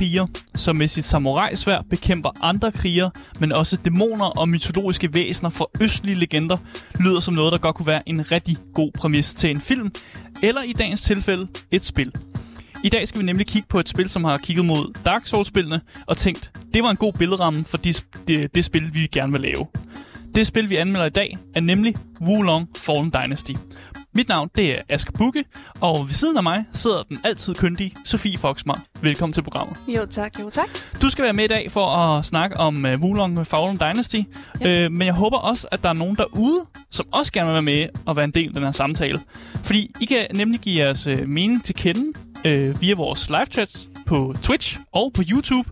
kriger, som med sit samurajsvær bekæmper andre krigere, men også dæmoner og mytologiske væsener fra østlige legender, lyder som noget, der godt kunne være en rigtig god præmis til en film, eller i dagens tilfælde et spil. I dag skal vi nemlig kigge på et spil, som har kigget mod Dark Souls-spillene og tænkt, det var en god billedramme for det, det, det spil, vi gerne vil lave. Det spil, vi anmelder i dag, er nemlig Wulong Fallen Dynasty. Mit navn, det er Aske Bukke, og ved siden af mig sidder den altid kyndige Sofie Foxmar. Velkommen til programmet. Jo tak, jo tak. Du skal være med i dag for at snakke om uh, Wulong Fallen Dynasty, ja. uh, men jeg håber også, at der er nogen derude, som også gerne vil være med og være en del af den her samtale. Fordi I kan nemlig give jeres uh, mening til kende uh, via vores live chat på Twitch og på YouTube.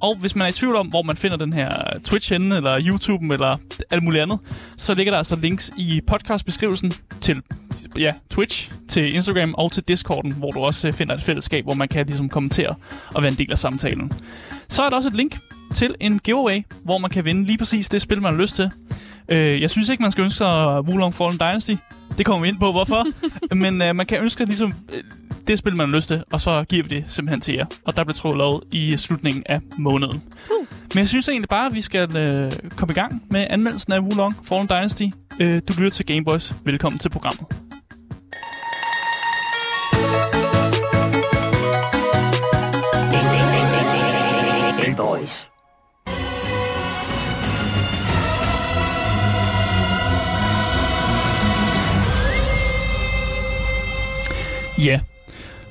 Og hvis man er i tvivl om, hvor man finder den her Twitch henne, eller YouTube, eller alt muligt andet, så ligger der altså links i podcastbeskrivelsen til ja, Twitch, til Instagram og til Discorden, hvor du også finder et fællesskab, hvor man kan ligesom kommentere og være en del af samtalen. Så er der også et link til en giveaway, hvor man kan vinde lige præcis det spil, man har lyst til. Øh, jeg synes ikke, man skal ønske sig Wulong Fallen Dynasty. Det kommer vi ind på, hvorfor. Men øh, man kan ønske ligesom øh, det spil, man har lyst til, og så giver vi det simpelthen til jer. Og der bliver troet lov i slutningen af måneden. Uh. Men jeg synes egentlig bare, at vi skal øh, komme i gang med anmeldelsen af Wulong Fallen Dynasty. Øh, du lytter til Gameboys. Velkommen til programmet. Boys. Ja,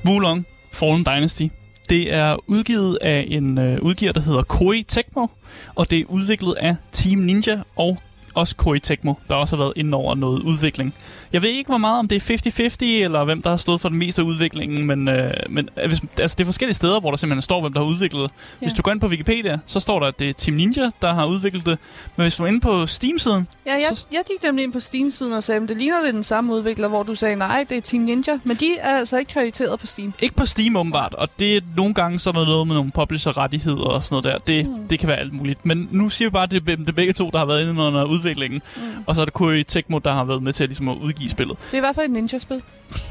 Wulong Fallen Dynasty. Det er udgivet af en øh, udgiver, der hedder Koei Tecmo, og det er udviklet af Team Ninja og også Koei Tecmo, der også har været inde over noget udvikling. Jeg ved ikke, hvor meget om det er 50-50, eller hvem der har stået for den meste af udviklingen, men, øh, men øh, hvis, altså, det er forskellige steder, hvor der simpelthen står, hvem der har udviklet det. Ja. Hvis du går ind på Wikipedia, så står der, at det er Team Ninja, der har udviklet det. Men hvis du er inde på Steam-siden... Ja, jeg, så, jeg gik nemlig ind på Steam-siden og sagde, at det ligner lidt den samme udvikler, hvor du sagde, nej, det er Team Ninja. Men de er altså ikke krediteret på Steam. Ikke på Steam åbenbart, og det er nogle gange så er der noget med nogle publisher-rettigheder og sådan noget der. Det, mm. det kan være alt muligt. Men nu siger vi bare, at det er, det er begge to, der har været inde under udviklingen. Mm. Og så er det Koei Tecmo, der har været med til at, ligesom, at udgive spillet. Det er i hvert fald et ninja-spil.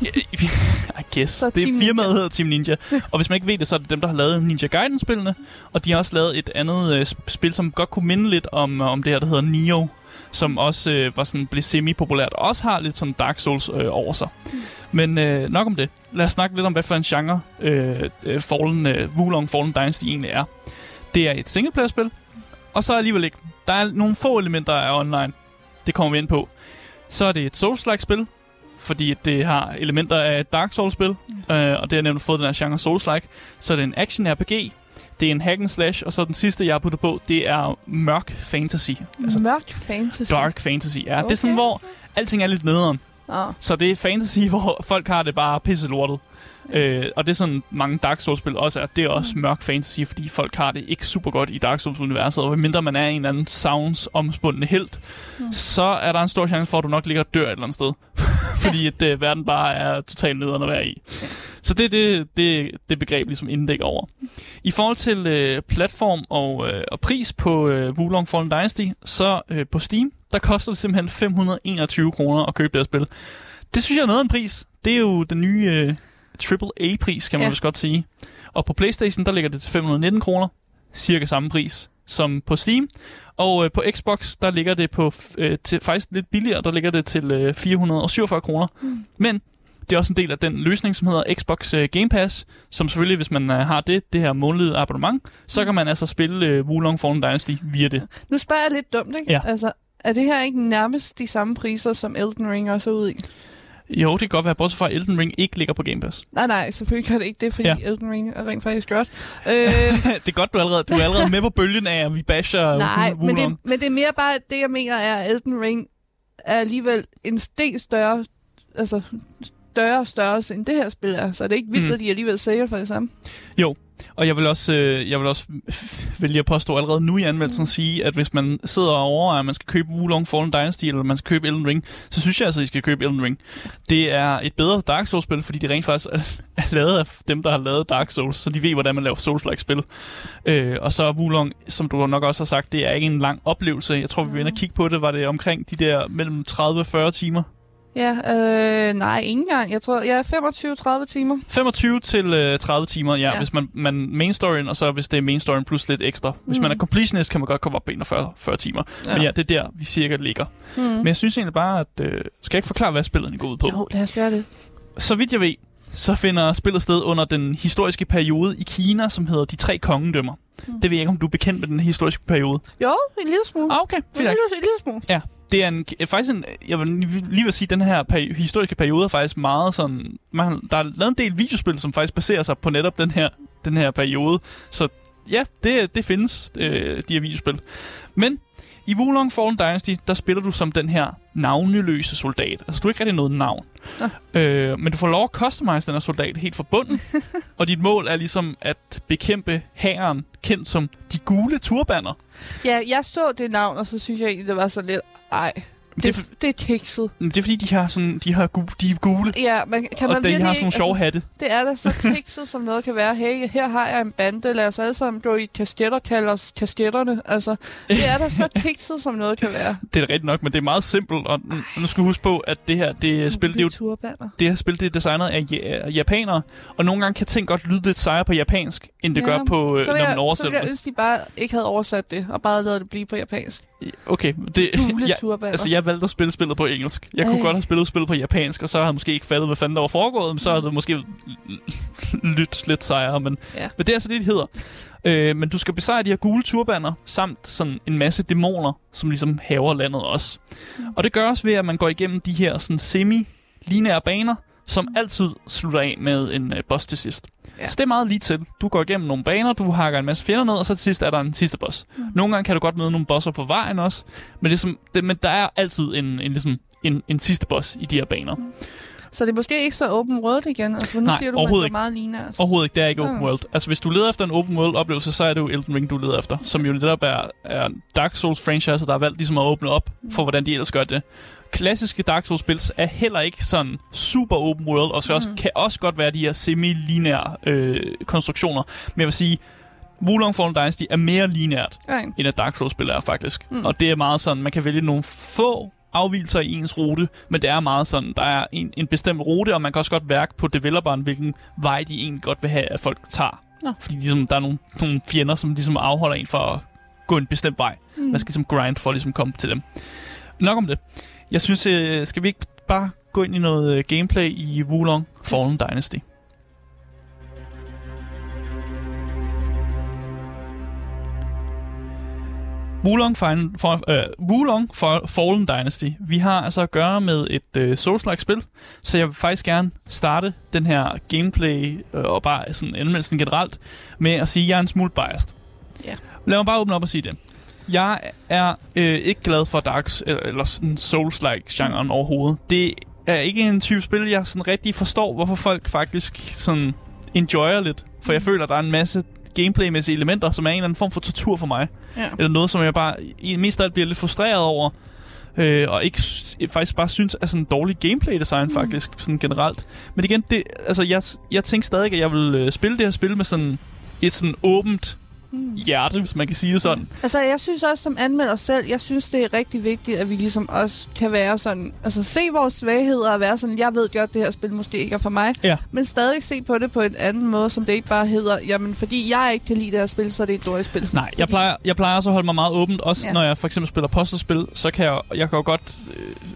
I guess. Så det er firmaet hedder Team Ninja. og hvis man ikke ved det, så er det dem, der har lavet Ninja Gaiden-spillene. Og de har også lavet et andet øh, sp- spil, som godt kunne minde lidt om, om det her, der hedder Nioh som også øh, var sådan, blev semi-populært, og også har lidt sådan Dark Souls øh, over sig. Mm. Men øh, nok om det. Lad os snakke lidt om, hvad for en genre øh, øh, Fallen, øh, Wulong Fallen Dynasty egentlig er. Det er et singleplayer-spil, og så alligevel ikke. Der er nogle få elementer af online. Det kommer vi ind på. Så er det et Souls-like spil, fordi det har elementer af et Dark Souls-spil, mm. øh, og det har nemlig fået den her genre Souls-like. Så er det en action-RPG, det er en hack and slash, og så den sidste, jeg har puttet på, det er mørk fantasy. Altså Mørk fantasy. dark fantasy, ja. Okay. Det er sådan, hvor alting er lidt nederen. Oh. Så det er fantasy, hvor folk har det bare pisse lortet. Øh, og det er sådan, mange Dark Souls-spil også er. Det er også mørk fantasy, fordi folk har det ikke super godt i Dark Souls-universet. Og mindre man er en eller anden sounds omspundne helt, mm. så er der en stor chance for, at du nok ligger og dør et eller andet sted. fordi at, øh, verden bare er totalt nederen at være i. Så det er det, det, det begreb ligesom inddækker over. I forhold til øh, platform og, øh, og pris på øh, Wulong Fallen Dynasty, så øh, på Steam, der koster det simpelthen 521 kroner at købe det her spil. Det synes jeg er noget af en pris. Det er jo den nye øh, AAA-pris, kan man Ja. vist godt sige. Og på Playstation, der ligger det til 519 kroner. Cirka samme pris som på Steam. Og øh, på Xbox, der ligger det på øh, til, faktisk lidt billigere. Der ligger det til øh, 447 kroner. Mm. Men det er også en del af den løsning, som hedder Xbox øh, Game Pass, som selvfølgelig, hvis man øh, har det, det her månedlige abonnement, så kan man altså spille øh, Wulong Fallen Dynasty via det. Nu spørger jeg lidt dumt, ikke? Ja. Altså, er det her ikke nærmest de samme priser, som Elden Ring også er ude i? Jo, det kan godt være, bortset fra at Elden Ring ikke ligger på Game Pass. Nej, nej, selvfølgelig gør det ikke det, fordi Ja. Elden Ring er rent faktisk godt. Øh, det er godt, du er allerede, du er allerede med på bølgen af, at vi basher nej, Wulong. men det, men det er mere bare, det jeg mener er, at Elden Ring er alligevel en del større, altså større størrelse, end det her spil er. Så er det ikke vildt, mm. at de alligevel sælger for det samme. Jo, og jeg vil også, øh, jeg vil også vælge at påstå allerede nu i anmeldelsen mm. sige, at hvis man sidder og overvejer, at man skal købe Wulong Fallen Dynasty, eller man skal købe Elden Ring, så synes jeg altså, at I skal købe Elden Ring. Det er et bedre Dark Souls-spil, fordi det rent faktisk er, er lavet af dem, der har lavet Dark Souls, så de ved, hvordan man laver Souls-like spil. Øh, og så Wulong, som du nok også har sagt, det er ikke en lang oplevelse. Jeg tror, vi vil ind og kigge på det, var det omkring de der mellem 30 og 40 timer. Ja, øh, nej, ikke engang. Jeg tror, jeg er 25-30 timer. 25 til øh, 30 timer, ja, ja. Hvis man, man main storyen, og så hvis det er main storyen plus lidt ekstra. Hvis mm. man er completionist, kan man godt komme op på 41 40 timer. Ja. Men ja, det er der, vi cirka ligger. Mm. Men jeg synes egentlig bare, at... Øh, skal jeg ikke forklare, hvad spillet går ud på? Jo, lad os gøre det. Så vidt jeg ved, så finder spillet sted under den historiske periode i Kina, som hedder De Tre Kongedømmer. Mm. Det ved jeg ikke, om du er bekendt med den historiske periode. Jo, en lille smule. Ah, okay, en, lille, en lille smule. Ja, det er en, faktisk en, jeg vil lige vil sige, den her peri- historiske periode er faktisk meget sådan, man, der er lavet en del videospil, som faktisk baserer sig på netop den her, den her periode. Så ja, det, det findes, øh, de her videospil. Men i Wulong Fallen Dynasty, der spiller du som den her navneløse soldat. Altså, du har ikke rigtig noget navn. Øh, men du får lov at customize den her soldat helt fra bunden. og dit mål er ligesom at bekæmpe hæren, kendt som de gule turbaner. Ja, jeg så det navn, og så synes jeg egentlig, det var sådan lidt... Ej, det, Det er det, det er tekset. Det er fordi, de har sådan, de har gu, de er gule. Ja, men kan man og de virkelig har ikke... sådan nogle sjove hatte. det er da så tekset, som noget kan være. Hey, her har jeg en bande. Lad os alle sammen gå i kasketter, kalde os kasketterne. Altså, det er da så tekset, som noget kan være. Det er rigtigt nok, men det er meget simpelt. Og nu, skal du huske på, at det her det spil, det er jo det her spil, det er designet af ja- japanere. Og nogle gange kan ting godt lyde lidt sejere på japansk, end det Ja, gør på, øh, Så når man jeg, så oversætter vil jeg det. ønske, de bare ikke havde oversat det, og bare lavet det blive på japansk. Okay, det, Gule jeg, turbaner. altså jeg valgte at spille spillet på engelsk. Jeg kunne Ej. godt have spillet spillet på japansk, og så havde jeg måske ikke fattet, hvad fanden der var foregået, men så havde det måske lyttet lidt sejere. Men, Ja. men det er altså det, det hedder. Øh, men du skal besejre de her gule turbaner, samt sådan en masse dæmoner, som ligesom haver landet også. Mm. Og det gøres ved, at man går igennem de her sådan semi-lineære baner, som altid slutter af med en øh, boss til sidst. Ja. Så det er meget lige til. Du går igennem nogle baner, du hakker en masse fjender ned, og så til sidst er der en sidste boss. Mm. Mm. Nogle gange kan du godt møde nogle bosser på vejen også, men, det er som, det, men der er altid en, en, ligesom, en, en sidste boss i de her baner. Så det er måske ikke så open world igen. Altså, nu Nej, siger du, at overhovedet det er ikke. meget lineært. Overhovedet ikke, det er ikke open world. Altså hvis du leder efter en open world oplevelse, så er det jo Elden Ring, du leder efter. Som jo netop er, er Dark Souls franchise, der har valgt ligesom at åbne op for, hvordan de ellers gør det. Klassiske Dark Souls spils er heller ikke sådan super open world, og så også, Mhm. kan også godt være de her semi-lineære øh, konstruktioner. Men jeg vil sige, Wulong Fallen Dynasty er mere lineært, Okay. end et Dark Souls-spil er faktisk. Mm. Mm. Og det er meget sådan, man kan vælge nogle få afvielser i ens rute, men det er meget sådan, der er en, en bestemt rute, og man kan også godt værke på developeren, hvilken vej de egentlig godt vil have, at folk tager. Nå. Fordi ligesom, der er nogle, nogle fjender, som ligesom afholder en for at gå en bestemt vej. Mm. Man skal ligesom grind for at ligesom komme til dem. Nok om det. Jeg synes, øh, skal vi ikke bare gå ind i noget øh, gameplay i Wulong Fallen Dynasty? Wulong, Final, for, øh, Wulong for Fallen Dynasty. Vi har altså at gøre med et øh, Souls-like spil, så jeg vil faktisk gerne starte den her gameplay øh, og bare sådan anmeldelsen generelt med at sige, at jeg er en smule biased. Ja. Lad mig bare åbne op og sige det. Jeg er øh, ikke glad for Darks eller, sådan Souls-like genren overhovedet. Det er ikke en type spil, jeg sådan rigtig forstår, hvorfor folk faktisk sådan enjoyer lidt. For jeg føler, der er en masse gameplaymæssige elementer, som er en eller anden form for tortur for mig. Ja. Eller noget, som jeg bare i mest af alt bliver lidt frustreret over. Øh, og ikke faktisk bare synes er sådan en dårlig gameplay design faktisk sådan generelt. Men igen, det, altså jeg, jeg tænkte stadig, at jeg vil øh, spille det her spil med sådan et sådan åbent Mm. hjerte, hvis man kan sige det sådan. Altså, jeg synes også som anmelder selv, jeg synes, det er rigtig vigtigt, at vi ligesom også kan være sådan, altså se vores svagheder og være sådan, jeg ved godt, det her spil måske ikke er for mig, Ja. men stadig se på det på en anden måde, som det ikke bare hedder, jamen fordi jeg ikke kan lide det her spil, så er det et dårligt spil. Nej, jeg plejer, jeg plejer også at holde mig meget åbent, også Ja. ja. når jeg for eksempel spiller puzzlespil, så kan jeg, jeg kan jo godt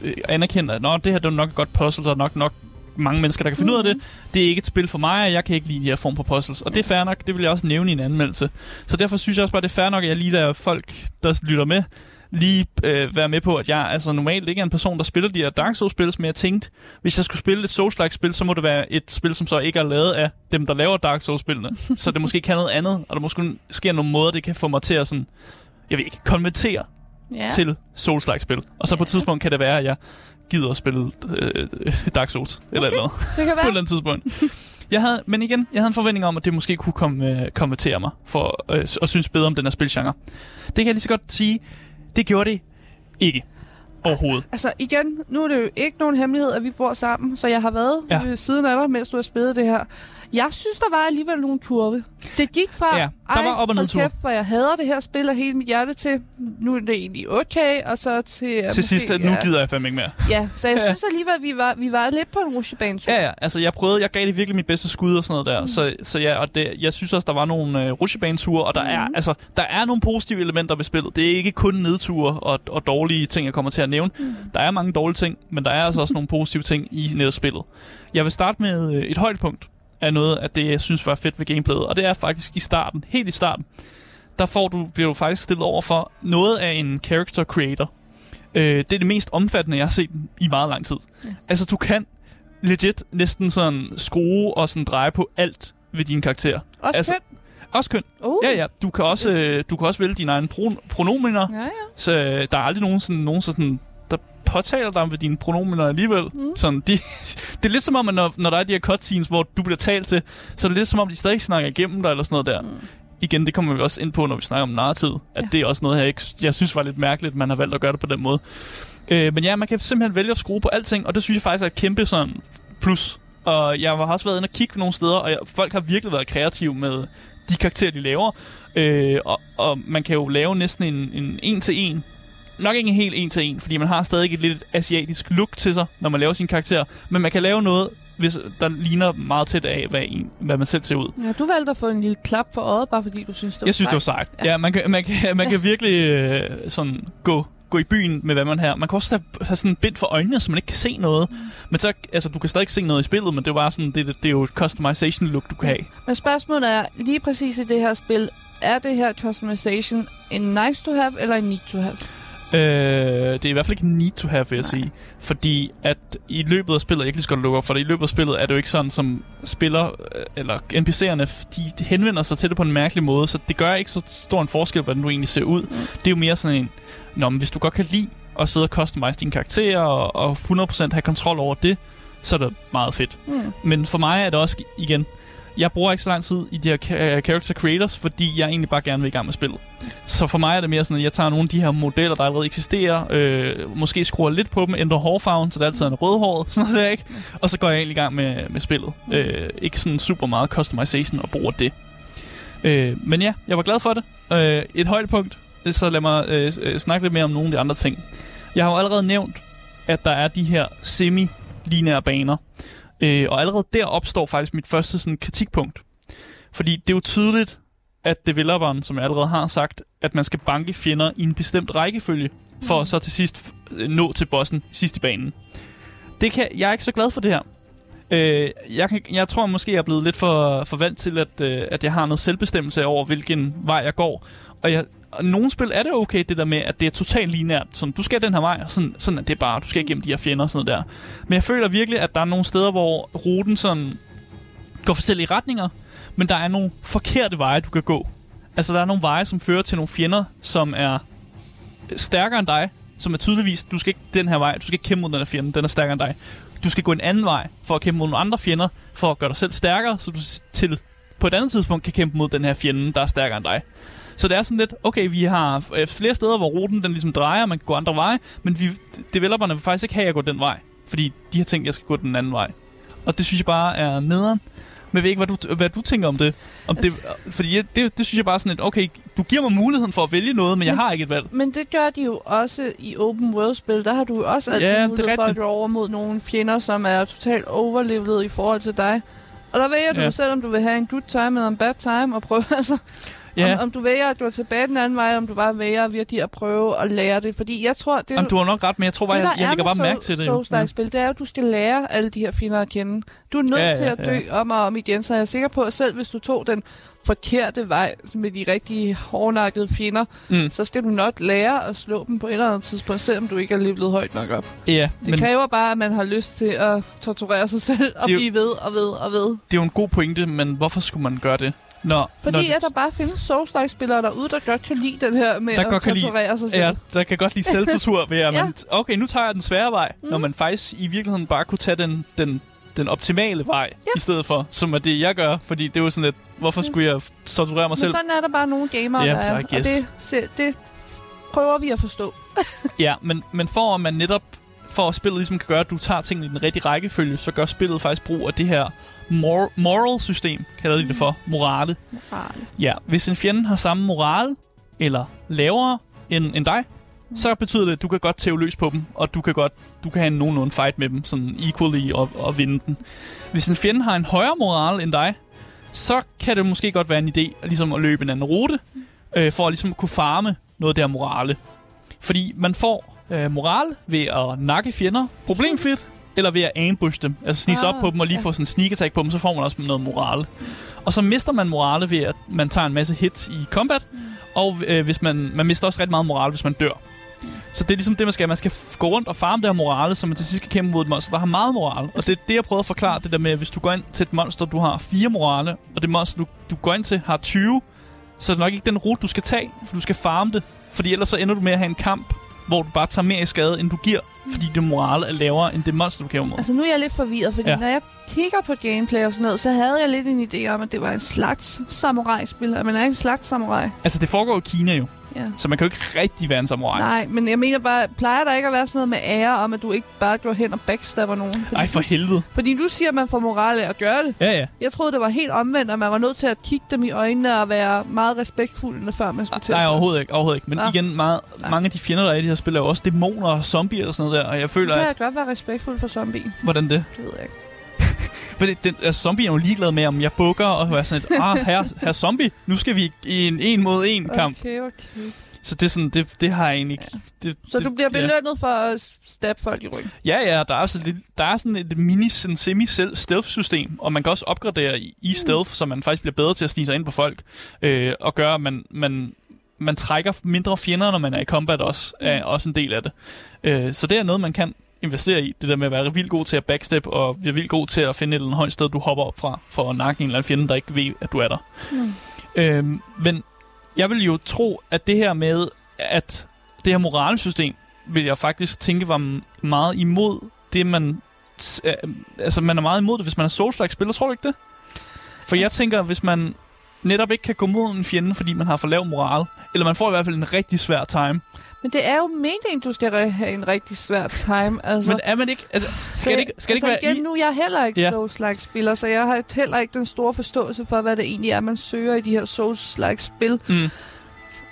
øh, anerkende, at Nå, det her det er nok et godt puzzle, der er nok, nok mange mennesker, der kan finde mm. ud af det. Det er ikke et spil for mig, og jeg kan ikke lide de her form for puzzles. Og det er fair nok, det vil jeg også nævne i en anmeldelse. Så derfor synes jeg også bare, det er fair nok, at jeg lige lader folk, der lytter med, lige øh, være med på, at jeg altså normalt ikke er en person, der spiller de her Dark Souls-spil, men jeg tænkte, hvis jeg skulle spille et Souls-like spil, så må det være et spil, som så ikke er lavet af dem, der laver Dark Souls-spillene. så det måske kan noget andet, og der måske sker nogle måder, det kan få mig til at sådan, jeg ved ikke, konvertere ja. til Souls-like spil. Og så på et tidspunkt kan det være, at jeg gider at spille øh, Dark Souls, eller et eller andet Det kan på et være. eller andet tidspunkt. Jeg havde, men igen, jeg havde en forventning om, at det måske kunne komme, øh, konvertere mig for øh, at synes bedre om den her spilgenre. Det kan jeg lige så godt sige, det gjorde det ikke overhovedet. Altså igen, nu er det jo ikke nogen hemmelighed, at vi bor sammen, så jeg har været Ja. ja. ved siden af dig, mens du har spillet det her. Jeg synes, der var alligevel nogle kurve. Det gik fra, Ja, der var op- og hold nedture. kæft, hvor jeg hader det her spil af hele mit hjerte til, nu er det egentlig okay, og så til... Til sidst, at nu ja. gider jeg fandme ikke mere. Ja, så jeg Ja. synes alligevel, at vi var, vi var lidt på en rutsjebanetur. Ja, ja. Altså, jeg prøvede, jeg gav det virkelig mit bedste skud og sådan noget der. Mm. Så, så ja, og det, jeg synes også, der var nogle øh, rutsjebaneture, og der, mm. er, altså, der er nogle positive elementer ved spillet. Det er ikke kun nedture og, og dårlige ting, jeg kommer til at nævne. Mm. Der er mange dårlige ting, men der er altså også nogle positive ting i netop spillet. Jeg vil starte med øh, et højdepunkt af noget af det, jeg synes var fedt ved gameplayet, og det er faktisk i starten, helt i starten, der får du, bliver du faktisk stillet over for noget af en character creator. Øh, det er det mest omfattende, jeg har set i meget lang tid. Ja. Altså, du kan legit næsten sådan skrue og sådan dreje på alt ved din karakter. Også altså- køn. Også køn. Uh. Ja, ja. Du kan også, øh, du kan også vælge dine egne pro- pronomener. Ja, ja. Så øh, der er aldrig nogen, sådan, nogen sådan, påtaler dig ved dine pronomener alligevel. Mm. Sådan, de, det er lidt som om, at når, når der er de her cutscenes, hvor du bliver talt til, så er det lidt som om, de stadig snakker igennem dig eller sådan noget der. Mm. Igen, det kommer vi også ind på, når vi snakker om narrativ. At Ja. det er også noget, jeg, ikke, jeg synes var lidt mærkeligt, at man har valgt at gøre det på den måde. Øh, men ja, man kan simpelthen vælge at skrue på alting, og det synes jeg faktisk er et kæmpe sådan plus. Og jeg har også været inde og kigge nogle steder, og jeg, folk har virkelig været kreative med de karakterer, de laver. Øh, og, og man kan jo lave næsten en, en en-til-en. Nok ikke en helt en-til-en, fordi man har stadig et lidt asiatisk look til sig, når man laver sin karakter. Men man kan lave noget, hvis der ligner meget tæt af, hvad, en, hvad man selv ser ud. ja, du valgte at få en lille klap for øjet, bare fordi du synes, det var Jeg synes, det var sejt. Ja, ja man, kan, man, kan, man kan virkelig øh, sådan gå, gå i byen med, hvad man har. Man kan også have, have sådan bind for øjnene, så man ikke kan se noget. Men så, altså, du kan stadig ikke se noget i spillet, men det er bare sådan, det, det, det er jo et customization look, du kan have. Men spørgsmålet er, lige præcis i det her spil, er det her customization en nice to have eller en need to have? Øh, det er i hvert fald ikke need to have, vil jeg sige. Fordi at i løbet af spillet, jeg kan lige så godt lukke op for det, i løbet af spillet er det jo ikke sådan, som spiller, øh, eller NPC'erne, de, de henvender sig til det på en mærkelig måde, så det gør ikke så stor en forskel, hvordan du egentlig ser ud. Det er jo mere sådan en, Nå, men hvis du godt kan lide at sidde og customize dine karakterer, og, og 100% have kontrol over det, så er det meget fedt. Mm. Men for mig er det også, igen, jeg bruger ikke så lang tid i de her øh, character creators, fordi jeg egentlig bare gerne vil i gang med spillet. Så for mig er det mere sådan, at jeg tager nogle af de her modeller, der allerede eksisterer, øh, måske skruer lidt på dem, ændrer hårfarven, så det altid er en rødhåret, sådan noget der, ikke? Og så går jeg egentlig i gang med, med spillet. Øh, ikke sådan super meget customization og bruger det. Øh, men ja, jeg var glad for det. Øh, et højdepunkt, så lad mig øh, øh snakke lidt mere om nogle af de andre ting. Jeg har jo allerede nævnt, at der er de her semi-lineære baner. Øh, og allerede der opstår faktisk mit første sådan, kritikpunkt. Fordi det er jo tydeligt, at developeren, som jeg allerede har sagt, at man skal banke fjender i en bestemt rækkefølge, for så til sidst f- nå til bossen sidst i banen. Det kan, jeg er ikke så glad for det her. Øh, jeg, kan, jeg tror måske, jeg er blevet lidt for, for vant til, at, øh, at jeg har noget selvbestemmelse over, hvilken vej jeg går. Og, jeg, og nogle spil er det okay, det der med, at det er totalt linært. Sådan, du skal den her vej, og sådan, sådan er det bare. Du skal igennem de her fjender og sådan noget der. Men jeg føler virkelig, at der er nogle steder, hvor ruten sådan går forskellige retninger, men der er nogle forkerte veje, du kan gå. Altså, der er nogle veje, som fører til nogle fjender, som er stærkere end dig, som er tydeligvis, du skal ikke den her vej, du skal ikke kæmpe mod den her fjende, den er stærkere end dig. Du skal gå en anden vej for at kæmpe mod nogle andre fjender, for at gøre dig selv stærkere, så du til på et andet tidspunkt kan kæmpe mod den her fjende, der er stærkere end dig. Så det er sådan lidt, okay, vi har øh, flere steder, hvor ruten den ligesom drejer, man kan gå andre veje, men vi, developerne vil faktisk ikke have, at jeg går den vej, fordi de har tænkt, at jeg skal gå den anden vej. Og det synes jeg bare er nederen. Men jeg ved ikke, hvad du, hvad du tænker om det. Om det fordi jeg, det, det synes jeg bare sådan lidt, okay, du giver mig muligheden for at vælge noget, men jeg har ikke et valg. Men det gør de jo også i open world-spil. Der har du jo også altid Ja, mulighed for at gå over mod nogle fjender, som er totalt overlevet i forhold til dig. Og der vælger du Ja. ja. selv, om du vil have en good time eller en bad time, og prøve altså, Ja, om, om du vælger at gå tilbage den anden vej, om du bare vælger virkelig at prøve at lære det. Fordi jeg tror, det, Jamen, du har nok ret, men jeg tror bare, det, jeg, der jeg er lægger bare mærke til det. jo. Souls spil det er, at du skal lære alle de her fjender at kende. Du er nødt Ja, ja, til ja, at dø om og om igen, så jeg er sikker på, at selv hvis du tog den forkerte vej med de rigtige hårdnakkede fjender, Mm. så skal du nok lære at slå dem på et eller andet tidspunkt, selvom du ikke er levelet højt nok op. Ja, Det men kræver bare, at man har lyst til at torturere sig selv og Det er jo- blive ved og ved og ved. det er jo en god pointe, men hvorfor skulle man gøre det? Når, Fordi når, at der bare findes Souls-like-spillere derude, der godt kan lide den her med Der at godt kan lide- sig selv. Ja, der kan godt lide selvtortur ved, at Ja. man, okay, nu tager jeg den svære vej, mm. når man faktisk i virkeligheden bare kunne tage den, den den optimale vej, ja. i stedet for, som er det, jeg gør. Fordi det er jo sådan lidt, hvorfor skulle jeg torturere mig Men selv? sådan er der bare nogle gamere, Ja, der er. Og det, det prøver vi at forstå. Ja, men, men for at man netop for at spillet ligesom kan gøre, at du tager tingene i den rigtige rækkefølge, så gør spillet faktisk brug af det her mor- moral system, kalder de det for, morale. Morale. Ja, hvis en fjende har samme moral, eller lavere end, end dig, så betyder det, at du kan godt tæve løs på dem, og du kan godt du kan have en nogenlunde fight med dem, sådan equally, og, og vinde den. Hvis en fjende har en højere moral end dig, så kan det måske godt være en idé at, ligesom at løbe en anden rute, øh, for at ligesom kunne farme noget der morale. Fordi man får øh, moral ved at nakke fjender problemfrit, eller ved at ambush dem. Altså snige sig op Ah, på dem og lige ja. få sådan en sneak attack på dem, så får man også noget morale. Og så mister man morale ved, at man tager en masse hits i combat, og øh, hvis man, man mister også ret meget morale, hvis man dør. Så det er ligesom det, man skal. Man skal gå rundt og farme det her morale, så man til sidst kan kæmpe mod et monster, der har meget morale. Og det er det, jeg prøvede at forklare, det der med, at hvis du går ind til et monster, du har fire morale, og det monster, du, du går ind til, har 20, så er det nok ikke den rute, du skal tage, for du skal farme det. Fordi ellers så ender du med at have en kamp, hvor du bare tager mere i skade, end du giver, fordi det morale er lavere, end det monster, du kæmper mod. Altså nu er jeg lidt forvirret, fordi Ja. når jeg kigger på gameplay og sådan noget, så havde jeg lidt en idé om, at det var en slags samurai-spil. Man er en slags samurai. Altså, det foregår i Kina jo, Ja. så man kan jo ikke rigtig være en samurai. Nej, men jeg mener bare, plejer der ikke at være sådan noget med ære om, at du ikke bare går hen og backstabber nogen? Fordi, Ej, for helvede. fordi du siger, man får moral at gøre det. Ja, ja. Jeg troede, det var helt omvendt, at man var nødt til at kigge dem i øjnene og være meget respektfuld, før man skulle til Nej, overhovedet ikke. Overhovedet ikke. Men Nå. igen, meget, Nej. mange af de fjender, der er i de her spil, er jo også dæmoner og zombier og sådan noget der. Og jeg føler, kan at... jeg godt være respektfuld for zombie. Hvordan det? Det ved jeg ikke. Det, det, altså, zombie er jo ligeglad med, om jeg bukker og er sådan et, ah, her, her zombie, nu skal vi i en en mod en kamp. Okay, okay. Så det er sådan, det, det har jeg egentlig. Det, Så det, du bliver ja. belønnet for at stabbe folk i ryggen? Ja, ja, der er, altså lidt, der er sådan et mini sådan semi-stealth-system, og man kan også opgradere i, i stealth, så man faktisk bliver bedre til at snige sig ind på folk, øh, og gøre, at man, man, man trækker mindre fjender, når man er i combat også, er også en del af det. Øh, så det er noget, man kan investere i, det der med at være vildt god til at backstep, og være vildt god til at finde et eller andet højt sted, du hopper op fra, for at nakke en eller anden fjende, der ikke ved, at du er der. Mm. Øhm, men jeg vil jo tro, at det her med, at det her moralsystem, vil jeg faktisk tænke var meget imod det, man... øh, altså, man er meget imod det, hvis man er Souls-like-spiller. Tror du ikke det? For jeg Altså- tænker, hvis man netop ikke kan gå mod en fjende, fordi man har for lav moral, eller man får i hvert fald en rigtig svær time. Men det er jo meningen, du skal have en rigtig svær time. Altså, Men er man ikke... Altså, skal det ikke, skal det altså ikke være igen, i... nu er jeg heller ikke Ja. ja. Souls-like-spiller, så jeg har heller ikke den store forståelse for, hvad det egentlig er, man søger i de her Souls-like-spil. Mm.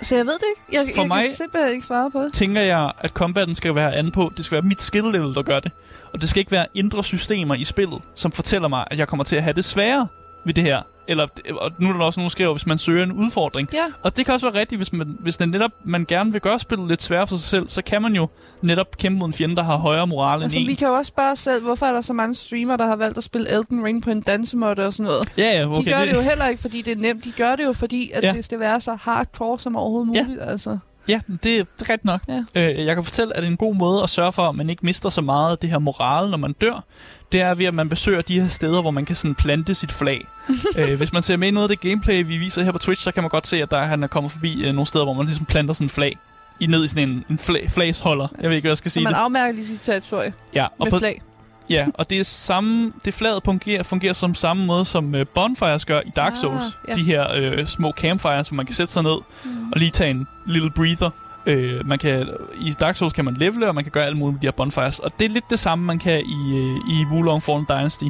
Så jeg ved det ikke. Jeg, For jeg mig- kan simpelthen ikke svare på det. tænker jeg, at combaten skal være an på. Det skal være mit skill level, der gør det. Og det skal ikke være indre systemer i spillet, som fortæller mig, at jeg kommer til at have det sværere ved det her. Eller, og nu er der også nogen, der skriver, hvis man søger en udfordring. Ja, Og det kan også være rigtigt, hvis man, hvis det netop, man gerne vil gøre spillet lidt sværere for sig selv, så kan man jo netop kæmpe mod en fjende, der har højere moral altså end vi en. kan jo også spørge os selv, hvorfor er der så mange streamere, der har valgt at spille Elden Ring på en dansemåtte og sådan noget. Ja, ja, De okay. gør det jo heller ikke, fordi det er nemt. De gør det jo, fordi at Ja. det skal være så hardcore som overhovedet Ja. muligt. Altså. Ja, det, det er rigtigt nok. Ja. Øh, jeg kan fortælle, at en god måde at sørge for, at man ikke mister så meget af det her moral, når man dør, det er ved, at man besøger de her steder, hvor man kan sådan plante sit flag. øh, hvis man ser med i noget af det gameplay, vi viser her på Twitch, så kan man godt se, at der, han er kommet forbi øh, nogle steder, hvor man ligesom planter sådan flag. I ned i sådan en, en flag, flagsholder. Jeg ved ikke, hvad jeg skal Så sige man det. afmærker lige sit territorie Ja, og med på, flag. ja, og det er samme, det flaget fungerer, fungerer som samme måde, som øh, bonfires gør i Dark Ah, Souls. ja. De her øh, små campfires, hvor man kan sætte sig ned Mm. og lige tage en lille breather. Øh, man kan, I Dark Souls kan man levele, og man kan gøre alt muligt med de her bonfires. Og det er lidt det samme, man kan i, øh, i Wulong Fallen Dynasty.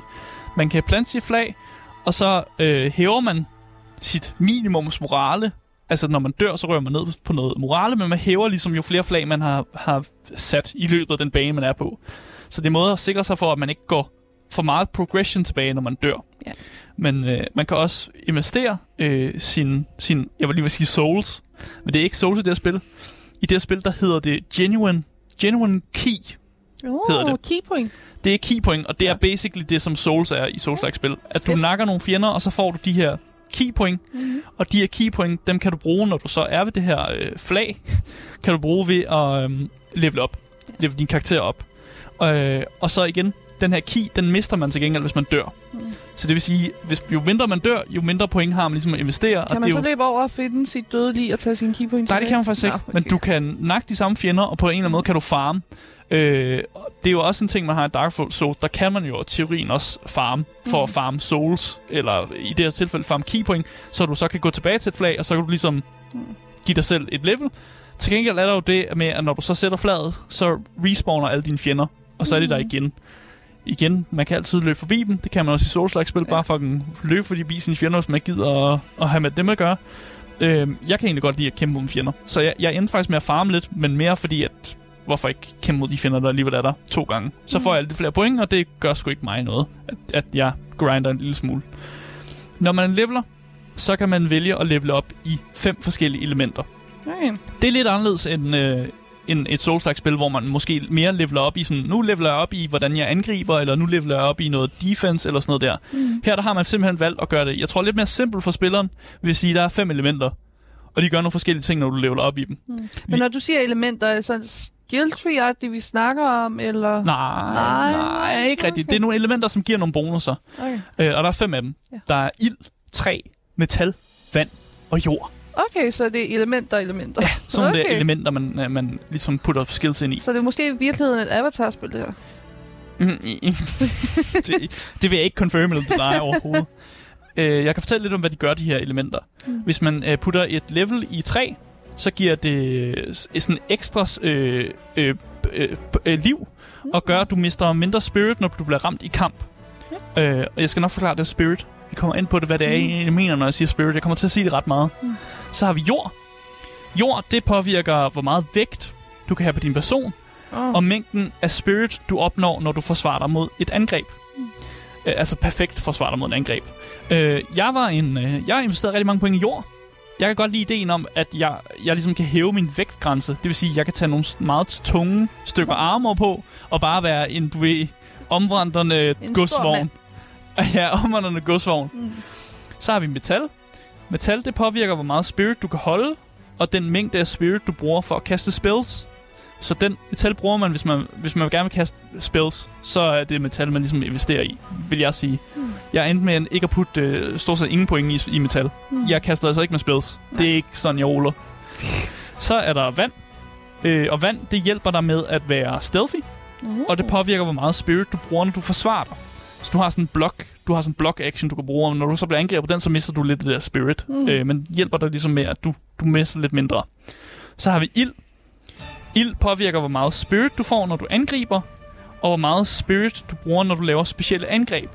Man kan plante sit flag, og så øh, hæver man sit minimums morale. Altså, når man dør, så rører man ned på noget morale, men man hæver ligesom jo flere flag, man har, har sat i løbet af den bane, man er på. Så det er en måde at sikre sig for, at man ikke går for meget progression tilbage, når man dør. Ja. Men øh, man kan også investere øh, sin, sin, jeg vil lige vil sige souls, men det er ikke souls i det her spil. I det her spil, der hedder det Genuine, genuine Key. hedder Oh, det. keypoint. Det er keypoint, og det Ja. er basically det, som Souls er i souls spil. At du Fedt. nakker nogle fjender, og så får du de her keypoint. Mm-hmm. Og de her keypoint, dem kan du bruge, når du så er ved det her øh, flag. kan du bruge ved at øh, level op. Level din karakter op. Øh, og så igen, den her key, den mister man til gengæld, hvis man dør. Mm. Så det vil sige, hvis, jo mindre man dør, jo mindre point har man ligesom at investere. og Kan man det så jo, løbe over og finde sit døde lig og tage sin keypoint Nej, det kan man faktisk ikke. Nå, Men du kan nakke de samme fjender, og på en eller anden måde kan du farme. Øh, og det er jo også en ting, man har i Dark Souls. Der kan man jo i teorien også farme for at farme souls, eller i det her tilfælde farme keypoint, så du så kan gå tilbage til et flag, og så kan du ligesom give dig selv et level. Til gengæld er der jo det med, at når du så sætter flaget, så respawner alle dine fjender, og så er de der igen. Igen, man kan altid løbe forbi dem. Det kan man også i Souls-like-spil. Ja. Bare fucking løbe forbi sine fjender, hvis man gider at, at have med dem at gøre. Øhm, jeg kan egentlig godt lide at kæmpe mod fjender. Så jeg, jeg endte faktisk med at farme lidt, men mere fordi, at hvorfor ikke kæmpe mod de fjender, der alligevel er der to gange. Så får jeg lidt flere point, og det gør sgu ikke mig noget, at, at jeg grinder en lille smule. Når man leveler, så kan man vælge at levele op i fem forskellige elementer. Okay. Det er lidt anderledes end, øh, end et souls spil, hvor man måske mere leveler op i sådan, nu leveler jeg op i, hvordan jeg angriber, eller nu leveler jeg op i noget defense, eller sådan noget der. Mm. Her der har man simpelthen valgt at gøre det, jeg tror lidt mere simpelt for spilleren, vil sige, der er fem elementer, og de gør nogle forskellige ting, når du leveler op i dem. Mm. Men når du siger elementer, så skill tree det vi snakker om, eller? Nej, nej, nej ikke rigtigt. Okay. Det er nogle elementer, som giver nogle bonusser. Okay. Øh, og der er fem af dem. Ja. Der er ild, træ, metal, vand og jord. Okay, så det er elementer og elementer. Ja, sådan okay. det er elementer, man, øh, man ligesom putter skills ind i. Så det er måske i virkeligheden et avatar-spil, det her? Mm, det, det vil jeg ikke confirme til dig overhovedet. Uh, jeg kan fortælle lidt om, hvad de gør, de her elementer. Mm. Hvis man uh, putter et level i træ, så giver det sådan ekstra øh, øh, øh, øh, liv, mm. og gør, at du mister mindre spirit, når du bliver ramt i kamp. Ja. Øh, og jeg skal nok forklare det spirit. Kommer ind på det, hvad det er, mm. jeg mener, når jeg siger spirit. Jeg kommer til at sige det ret meget. Mm. Så har vi jord. Jord, det påvirker, hvor meget vægt du kan have på din person, oh. og mængden af spirit, du opnår, når du forsvarer dig mod et angreb. Mm. Øh, altså perfekt forsvarer dig mod et angreb. Øh, jeg var en, øh, jeg har investeret rigtig mange point i jord, jeg kan godt lide ideen om, at jeg, jeg ligesom kan hæve min vægtgrænse. Det vil sige, at jeg kan tage nogle meget tunge stykker armor på, og bare være en, du ved, omvandrende en godsvogn. ja, omvandrende godsvogn. Mm. Så har vi metal. Metal, det påvirker, hvor meget spirit du kan holde, og den mængde af spirit, du bruger for at kaste spells. Så den metal bruger man, hvis man, hvis man gerne vil kaste spells, så er det metal, man ligesom investerer i, vil jeg sige. Mm. Jeg endte med ikke at putte øh, stort set ingen point i, i metal. Mm. Jeg kaster altså ikke med spells. Nej. Det er ikke sådan, jeg roller. så er der vand. Øh, og vand, det hjælper dig med at være stealthy. Uh. Og det påvirker, hvor meget spirit du bruger, når du forsvarer dig. Så du har sådan en blok, du har sådan en block action, du kan bruge, og når du så bliver angrebet på den, så mister du lidt af det der spirit. Mm. Øh, men hjælper dig ligesom med, at du, du mister lidt mindre. Så har vi ild. Ild påvirker, hvor meget spirit du får, når du angriber, og hvor meget spirit du bruger, når du laver specielle angreb.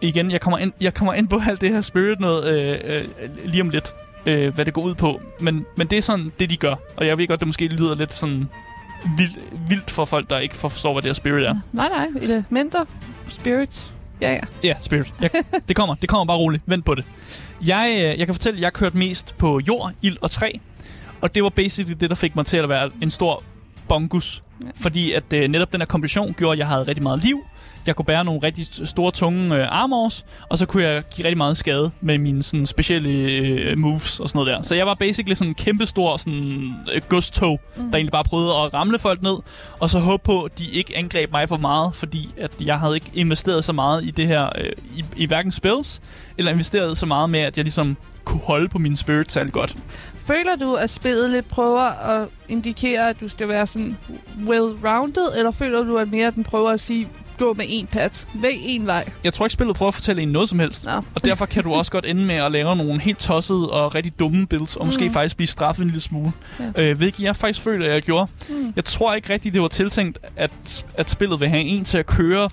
Igen, jeg kommer ind, jeg kommer ind på alt det her spirit noget øh, øh, lige om lidt, øh, hvad det går ud på. Men, men det er sådan, det de gør. Og jeg ved godt, det måske lyder lidt sådan vildt, vildt for folk, der ikke forstår, hvad det her spirit er. Nej, nej. Elementer, spirits. Ja, ja. Ja, spirit. Jeg, det kommer. Det kommer bare roligt. Vent på det. Jeg, øh, jeg kan fortælle, at jeg kørte mest på jord, ild og træ. Og det var basically det, der fik mig til at være en stor bongus. Ja. Fordi at øh, netop den her kombination gjorde, at jeg havde rigtig meget liv. Jeg kunne bære nogle rigtig store, tunge øh, armors, og så kunne jeg give rigtig meget skade med mine sådan, specielle øh, moves og sådan noget der. Så jeg var basically sådan en kæmpe stor sådan, øh, godstog, mm. der egentlig bare prøvede at ramle folk ned, og så håbe på, at de ikke angreb mig for meget, fordi at jeg havde ikke investeret så meget i det her, øh, i, i hverken spells, eller investeret så meget med, at jeg ligesom kunne holde på min spirit særlig godt. Føler du, at spillet lidt prøver at indikere, at du skal være sådan well-rounded, eller føler du, at mere at den prøver at sige, gå med en pat. Vælg en vej. Jeg tror ikke, spillet prøver at fortælle en noget som helst. Nå. Og derfor kan du også godt ende med at lave nogle helt tossede og rigtig dumme builds, og mm. måske faktisk blive straffet en lille smule. Ja. Øh, hvilket jeg faktisk føler, at jeg gjorde. Mm. Jeg tror ikke rigtigt, det var tiltænkt, at, at spillet vil have en til at køre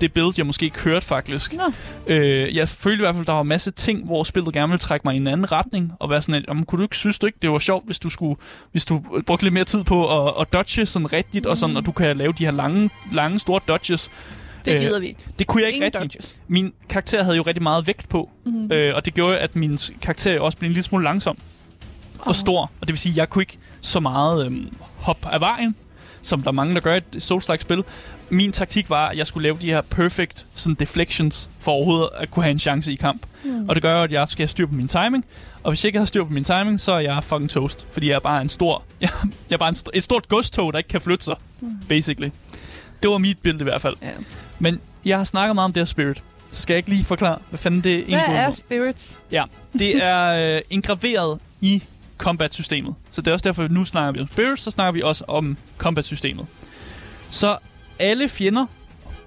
det build, jeg måske kørte faktisk. Nå. Øh, jeg følte i hvert fald, der var en masse ting, hvor spillet gerne ville trække mig i en anden retning, og være sådan, at, kunne du ikke synes du ikke, det var sjovt, hvis du skulle, hvis du brugte lidt mere tid på at, at dodge sådan rigtigt, mm. og sådan, og du kan lave de her lange, lange store dodges. Det gider øh, vi ikke. Det kunne jeg ikke Ingen rigtig. Dodges. Min karakter havde jo rigtig meget vægt på, mm. øh, og det gjorde, at min karakter også blev en lille smule langsom oh. og stor. Og det vil sige, at jeg kunne ikke så meget øh, hop af vejen, som der er mange, der gør i et Souls-like-spil. Min taktik var, at jeg skulle lave de her perfect sådan deflections, for overhovedet at kunne have en chance i kamp. Mm. Og det gør at jeg skal have styr på min timing. Og hvis jeg ikke har styr på min timing, så er jeg fucking toast. Fordi jeg er bare en stor... Jeg, jeg er bare en st- et stort godstog, der ikke kan flytte sig, mm. basically. Det var mit billede i hvert fald. Yeah. Men jeg har snakket meget om det her spirit. Skal jeg ikke lige forklare, hvad fanden det er? Hvad er spirit? Ja, det er øh, engraveret i combat-systemet. Så det er også derfor, at nu snakker vi om Spirit, så snakker vi også om combat-systemet. Så alle fjender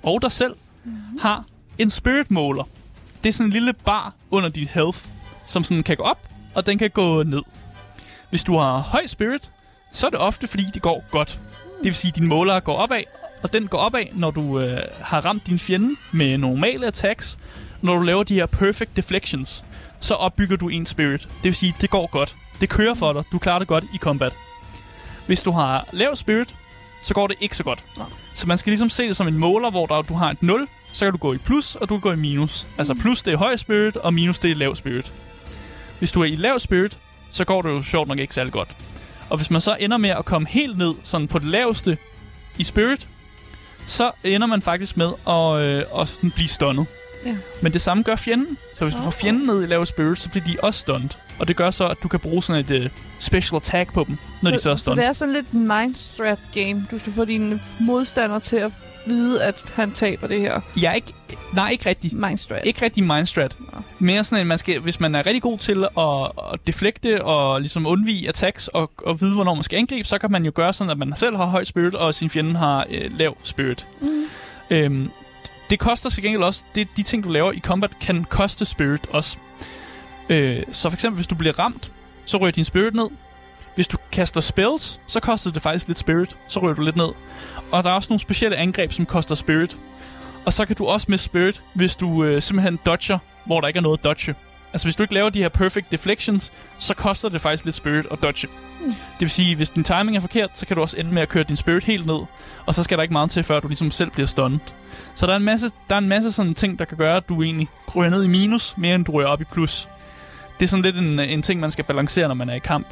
og dig selv mm-hmm. har en spirit måler. Det er sådan en lille bar under dit health, som sådan kan gå op, og den kan gå ned. Hvis du har høj spirit, så er det ofte, fordi det går godt. Det vil sige, at din måler går opad, og den går opad, når du øh, har ramt din fjende med normale attacks. Når du laver de her perfect deflections, så opbygger du en spirit. Det vil sige, at det går godt. Det kører for dig. Du klarer det godt i combat. Hvis du har lav spirit, så går det ikke så godt. Så man skal ligesom se det som en måler, hvor der, du har et 0, så kan du gå i plus, og du kan gå i minus. Altså plus det er høj spirit, og minus det er lav spirit. Hvis du er i lav spirit, så går det jo sjovt nok ikke særlig godt. Og hvis man så ender med at komme helt ned, sådan på det laveste i spirit, så ender man faktisk med at, øh, at sådan blive stunnet. Ja. Men det samme gør fjenden. Så hvis du får fjenden ned i lav spirit, så bliver de også stunned. Og det gør så, at du kan bruge sådan et uh, special attack på dem, når de så er så stunned. det er sådan lidt en mindstrat game. Du skal få dine modstandere til at vide, at han taber det her. Jeg er ikke... Nej, ikke rigtig. Mindstrat. Ikke rigtig mindstrat. Nå. Mere sådan, at man skal, hvis man er rigtig god til at, at deflekte og ligesom undvige attacks og, og vide, hvornår man skal angribe, så kan man jo gøre sådan, at man selv har høj spirit, og sin fjende har øh, lav spirit. Mm. Øhm, det koster til gengæld også, det, de ting, du laver i combat, kan koste spirit også. Øh, så for eksempel, hvis du bliver ramt, så ryger din spirit ned. Hvis du kaster spells, så koster det faktisk lidt spirit. Så ryger du lidt ned. Og der er også nogle specielle angreb, som koster spirit. Og så kan du også miste spirit, hvis du øh, simpelthen dodger, hvor der ikke er noget at dodge. Altså hvis du ikke laver de her perfect deflections, så koster det faktisk lidt spirit at dodge. Mm. Det vil sige, hvis din timing er forkert, så kan du også ende med at køre din spirit helt ned. Og så skal der ikke meget til, før du ligesom selv bliver stunned. Så der er en masse, der er en masse sådan ting, der kan gøre, at du egentlig ryger ned i minus, mere end du ryger op i plus. Det er sådan lidt en, en ting, man skal balancere, når man er i kamp.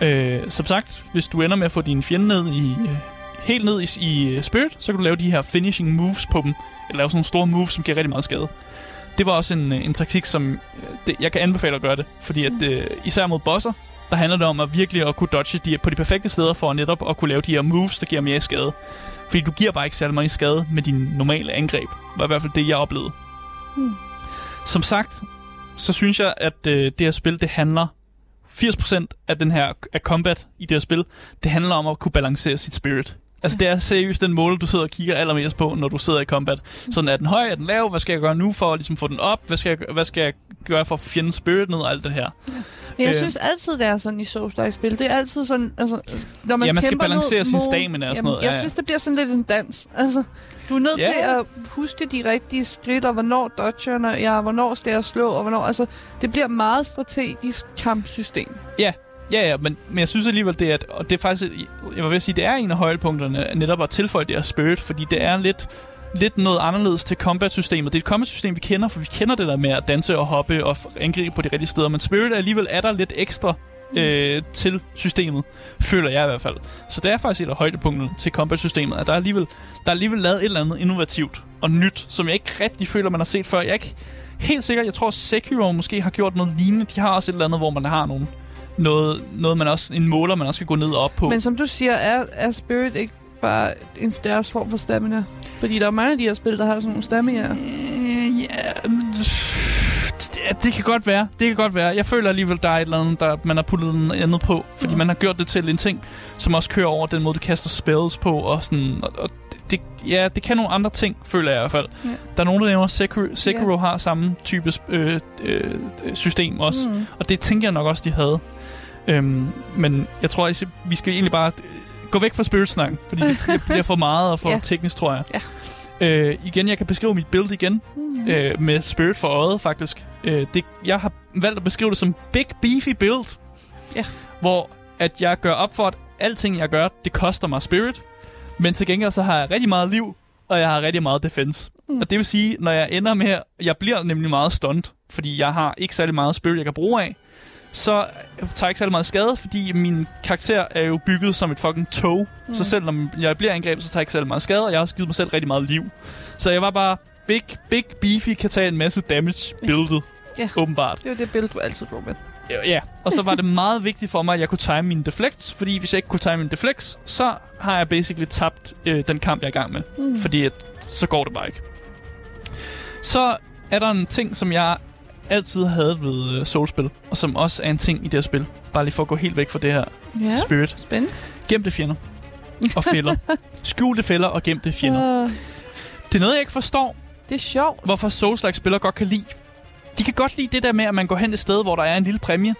Øh, som sagt, hvis du ender med at få din fjende ned i, øh, helt ned i, i spirit, så kan du lave de her finishing moves på dem. Eller lave sådan nogle store moves, som giver rigtig meget skade. Det var også en, øh, en taktik, som øh, det, jeg kan anbefale at gøre det. Fordi at, øh, især mod bosser, der handler det om at virkelig at kunne dodge de, på de perfekte steder for netop at kunne lave de her moves, der giver mere skade. Fordi du giver bare ikke særlig meget skade med dine normale angreb. Var i hvert fald det, jeg oplevede. Hmm. Som sagt, så synes jeg, at øh, det her spil, det handler 80% af den her af combat i det her spil, det handler om at kunne balancere sit spirit. Altså det er seriøst den mål, du sidder og kigger allermest på, når du sidder i combat. Sådan er den høj, er den lav, hvad skal jeg gøre nu for at ligesom få den op, hvad skal jeg, hvad skal jeg gøre for at få fjendens spirit ned og alt det her. Men jeg Øh. synes altid, det er sådan i souls spil. Det er altid sådan, altså, når man Ja, man skal balancere sin stamina og sådan noget, Jeg ja, ja. synes, det bliver sådan lidt en dans. Altså, du er nødt Ja. til at huske de rigtige skridt, og hvornår dodgerne ja, hvornår skal jeg slå, og hvornår... Altså, det bliver meget strategisk kampsystem. Ja, ja, ja, men, men jeg synes alligevel, det er, at, og det er faktisk, jeg var ved at sige, det er en af højdepunkterne, netop at tilføje det her spirit, fordi det er lidt, lidt noget anderledes til combat-systemet. Det er et combat-system, vi kender, for vi kender det der med at danse og hoppe og angribe på de rigtige steder, men spirit er alligevel er der lidt ekstra øh, til systemet, føler jeg i hvert fald. Så det er faktisk et af højdepunkterne til combat-systemet, at der er alligevel, der er alligevel lavet et eller andet innovativt og nyt, som jeg ikke rigtig føler, man har set før. Jeg er ikke helt sikker, jeg tror Sekiro måske har gjort noget lignende. De har også et eller andet, hvor man har nogle noget, noget man også, en måler, man også skal gå ned og op på. Men som du siger, er, er Spirit ikke bare en deres form for stamina? Fordi der er mange af de her spil, der har sådan nogle stamina. Øh, ja, mm, det, det kan godt være. Det kan godt være. Jeg føler alligevel, der er et eller andet, der man har puttet noget andet på. Fordi Mm. man har gjort det til en ting, som også kører over den måde, du kaster spells på. Og sådan, og, og det, ja, det kan nogle andre ting, føler jeg i hvert fald. Ja. Der er nogen, der nævner, Sekiro, Sekiro Ja. har samme type øh, øh, system også. Mm. Og det tænker jeg nok også, de havde. Øhm, men jeg tror, at vi skal egentlig bare øh, gå væk fra spirit-snakken, fordi det det bliver for meget og for Ja. teknisk, tror jeg. Ja. Øh, igen, jeg kan beskrive mit build igen, Mm. øh, med spirit for øjet, faktisk. Øh, det, jeg har valgt at beskrive det som big, beefy build. Ja. Hvor at jeg gør op for, at alting, jeg gør, det koster mig spirit. Men til gengæld, så har jeg rigtig meget liv, og jeg har rigtig meget defense. Mm. Og det vil sige, når jeg ender med... Jeg bliver nemlig meget stunned, fordi jeg har ikke særlig meget spirit, jeg kan bruge af. Så tager jeg ikke særlig meget skade, fordi min karakter er jo bygget som et fucking tog. Mm. Så selv når jeg bliver angrebet, så tager jeg ikke særlig meget skade, og jeg har også givet mig selv rigtig meget liv. Så jeg var bare big, big beefy, kan tage en masse damage buildet. Ja. Åbenbart. Det er jo det billede, du altid går med. Ja, og så var det meget vigtigt for mig, at jeg kunne time mine deflects, fordi hvis jeg ikke kunne time mine deflects, så har jeg basically tabt øh, den kamp, jeg er i gang med. Mm. Fordi at, så går det bare ikke. Så er der en ting, som jeg altid havde ved uh, Soulspil, og som også er en ting i det her spil. Bare lige for at gå helt væk fra det her Ja, spirit. spændende. Gemte fjender. og fælder. Skjulte fælder og gemte fjender. Uh, Det er noget, jeg ikke forstår, det er sjovt. hvorfor Souls-like spillere godt kan lide. De kan godt lide det der med, at man går hen et sted, hvor der er en lille præmie,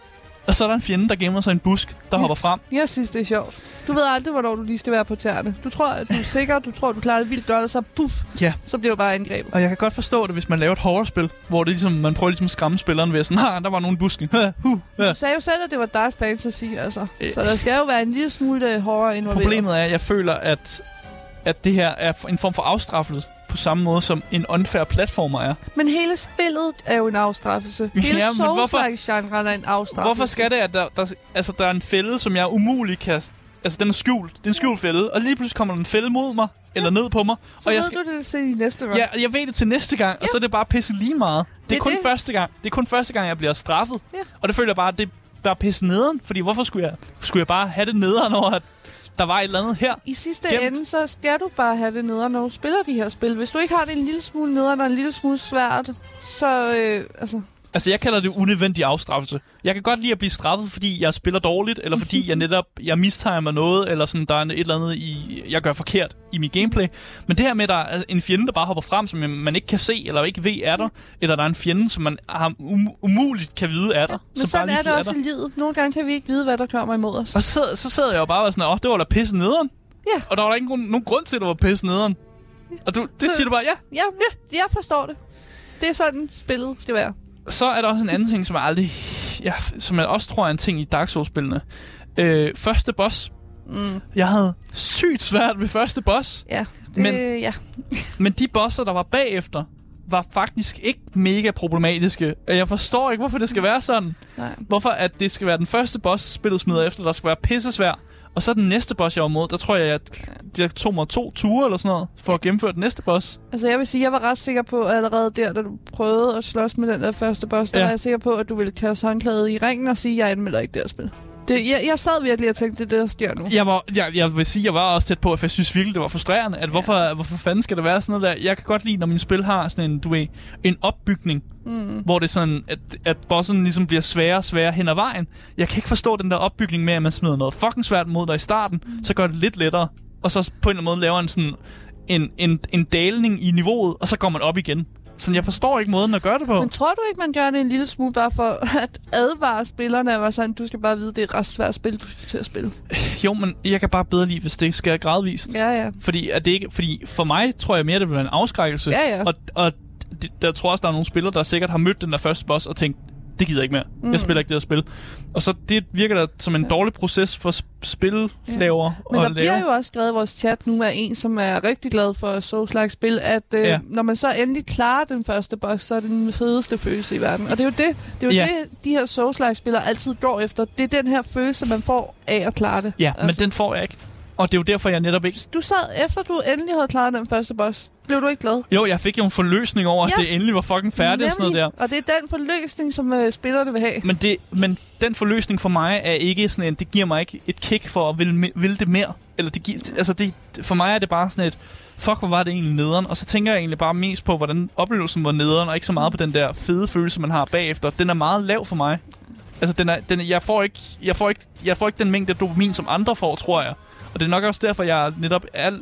og så er der en fjende, der gemmer sig i en busk, der hopper frem. Jeg synes, det er sjovt. Du ved aldrig, hvornår du lige skal være på tæerne. Du tror, at du er sikker, du tror, du klarer det vildt godt, og så puff, Ja. så bliver du bare angrebet. Og jeg kan godt forstå det, hvis man laver et horrorspil, hvor det ligesom, man prøver ligesom at skræmme spilleren ved at sådan, ah, der var nogen i busken. huh, ja. Du sagde jo selv, at det var dark fantasy, altså. Øh. Så der skal jo være en lille smule øh, horror involveret. Problemet er, at jeg føler, at, at det her er en form for afstraffelse på samme måde, som en unfair platformer er. Men hele spillet er jo en afstraffelse. Hele Ja, Souls-like-genren er en afstraffelse. Hvorfor skal det, at der, der, altså, der er en fælde, som jeg umuligt kan... Altså, den er skjult. Det er en skjult fælde. Og lige pludselig kommer der en fælde mod mig, eller ned på mig. Så og jeg ved skal, du det til i næste run. Ja, jeg ved det til næste gang, og så er det bare pisse lige meget. Det er, Det er kun det. første gang. Det er kun første gang, jeg bliver straffet. Ja. Og det føler jeg bare, det er bare pisse nederen. Fordi hvorfor skulle jeg, skulle jeg bare have det nederen over, at der var et eller andet her? I sidste Gemt. ende, så skal du bare have det nederen, når du spiller de her spil. Hvis du ikke har det en lille smule nederen og en lille smule svært, så... Øh, altså, Altså, jeg kalder det unødvendig afstraffelse. Jeg kan godt lide at blive straffet, fordi jeg spiller dårligt, eller fordi jeg netop jeg mistimer noget, eller sådan, der er et eller andet, i, jeg gør forkert i mit gameplay. Men det her med, at der er en fjende, der bare hopper frem, som man ikke kan se, eller ikke ved er der, eller der er en fjende, som man har um- umuligt kan vide er der. men som sådan er det også der. i livet. Nogle gange kan vi ikke vide, hvad der kommer imod os. Og så, så sad jeg jo bare og sådan, åh, det var da pisse nederen. Ja. Og der var der ikke nogen, nogen grund til, at det var pisse nederen. Og du, det Så- siger du bare, ja. Ja, jeg forstår det. Det er sådan, spillet skal være. Så er der også en anden ting, som jeg aldrig... Ja, som jeg også tror er en ting i Dark Souls-spillene. Øh, første boss. Mm. Jeg havde sygt svært ved første boss. Ja, det, Men- ja. Men de bosser, der var bagefter, var faktisk ikke mega problematiske. Og Jeg forstår ikke, hvorfor det skal være sådan. Nej. Hvorfor at det skal være den første boss, spillet smider efter, der skal være pissesvær. Og så den næste boss, jeg var mod, der tror jeg, at det tog mig to ture eller sådan noget, for at gennemføre den næste boss. Altså, jeg vil sige, jeg var ret sikker på, at allerede der, da du prøvede at slås med den der første boss, der Ja. var jeg sikker på, at du ville kaste håndklædet i ringen og sige, at jeg anmelder ikke det her spil. Det, jeg, jeg sad virkelig og tænkte, det er det, der sker nu. Jeg, var, jeg, jeg vil sige, jeg var også tæt på, at jeg synes virkelig, det var frustrerende. At hvorfor, hvorfor fanden skal det være sådan noget der? Jeg kan godt lide, når mine spil har sådan en, du ved, en opbygning, Mm. hvor det er sådan, at, at bossen ligesom bliver sværere og sværere hen ad vejen. Jeg kan ikke forstå den der opbygning med, at man smider noget fucking svært mod dig i starten, mm. så gør det lidt lettere, og så på en eller anden måde laver en sådan en, en, en dalning i niveauet, og så går man op igen. Så jeg forstår ikke måden at gøre det på. Men tror du ikke, man gør det en lille smule bare for at advare spillerne? Var sådan, du skal bare vide, det er et ret svært spil, du skal til at spille. Jo, men jeg kan bare bedre lide, hvis det sker gradvist. Ja, ja. Fordi, at det ikke, fordi for mig tror jeg mere, det vil være en afskrækkelse. Ja, ja. Og, og der tror også, der er nogle spillere, der sikkert har mødt den der første boss og tænkt, det gider jeg ikke mere. Mm. Jeg spiller ikke det her spil. Og så det virker da som en Ja. dårlig proces for spillaver Men at der lave. bliver jo også skrevet i vores chat nu af en, som er rigtig glad for Souls-like-spil, at øh, Ja. ja. når man så endelig klarer den første boss, så er det den fedeste følelse i verden. Og det er jo det, det, er jo Ja. ja. det de her Souls-like-spillere altid går efter. Det er den her følelse, man får af at klare det. Ja, men Altså. den får jeg ikke. Og det er jo derfor, jeg netop ikke... Du sad, efter du endelig havde klaret den første boss, blev du ikke glad? Jo, jeg fik jo en forløsning over, ja. At det endelig var fucking færdigt og sådan noget der. Og det er den forløsning, som øh, spillerne vil have. Men, det, men den forløsning for mig er ikke sådan en, det giver mig ikke et kick for at ville, ville det mere. Eller det giver, altså det, for mig er det bare sådan et, fuck, hvor var det egentlig nederen? Og så tænker jeg egentlig bare mest på, hvordan oplevelsen var nederen, og ikke så meget på den der fede følelse, man har bagefter. Den er meget lav for mig. Altså, den er, den jeg, får ikke, jeg, får ikke, jeg får ikke den mængde dopamin, som andre får, tror jeg. Og det er nok også derfor, jeg netop er, øh,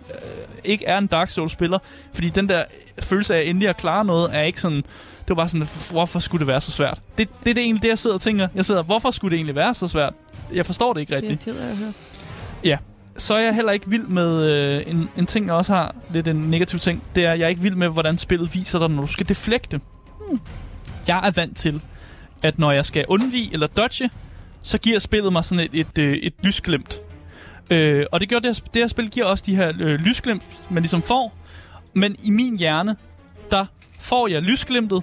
ikke er en Dark Souls-spiller. Fordi den der følelse af endelig at klare noget, er ikke sådan... Det var bare sådan, hvorfor skulle det være så svært? Det, det er det egentlig det, jeg sidder og tænker. Jeg sidder, hvorfor skulle det egentlig være så svært? Jeg forstår det ikke Det er rigtigt. jeg ked af at høre. Så er jeg heller ikke vild med øh, en, en ting, jeg også har lidt en negativ ting. Det er, at jeg er ikke vild med, hvordan spillet viser dig, når du skal deflekte. Hmm. Jeg er vant til, at når jeg skal undvige eller dodge, så giver spillet mig sådan et, et, øh, et lysglimt. Øh, og det gør det, her, det her spil giver også de her øh, lysglimt, man ligesom får. Men i min hjerne, der får jeg lysglimtet,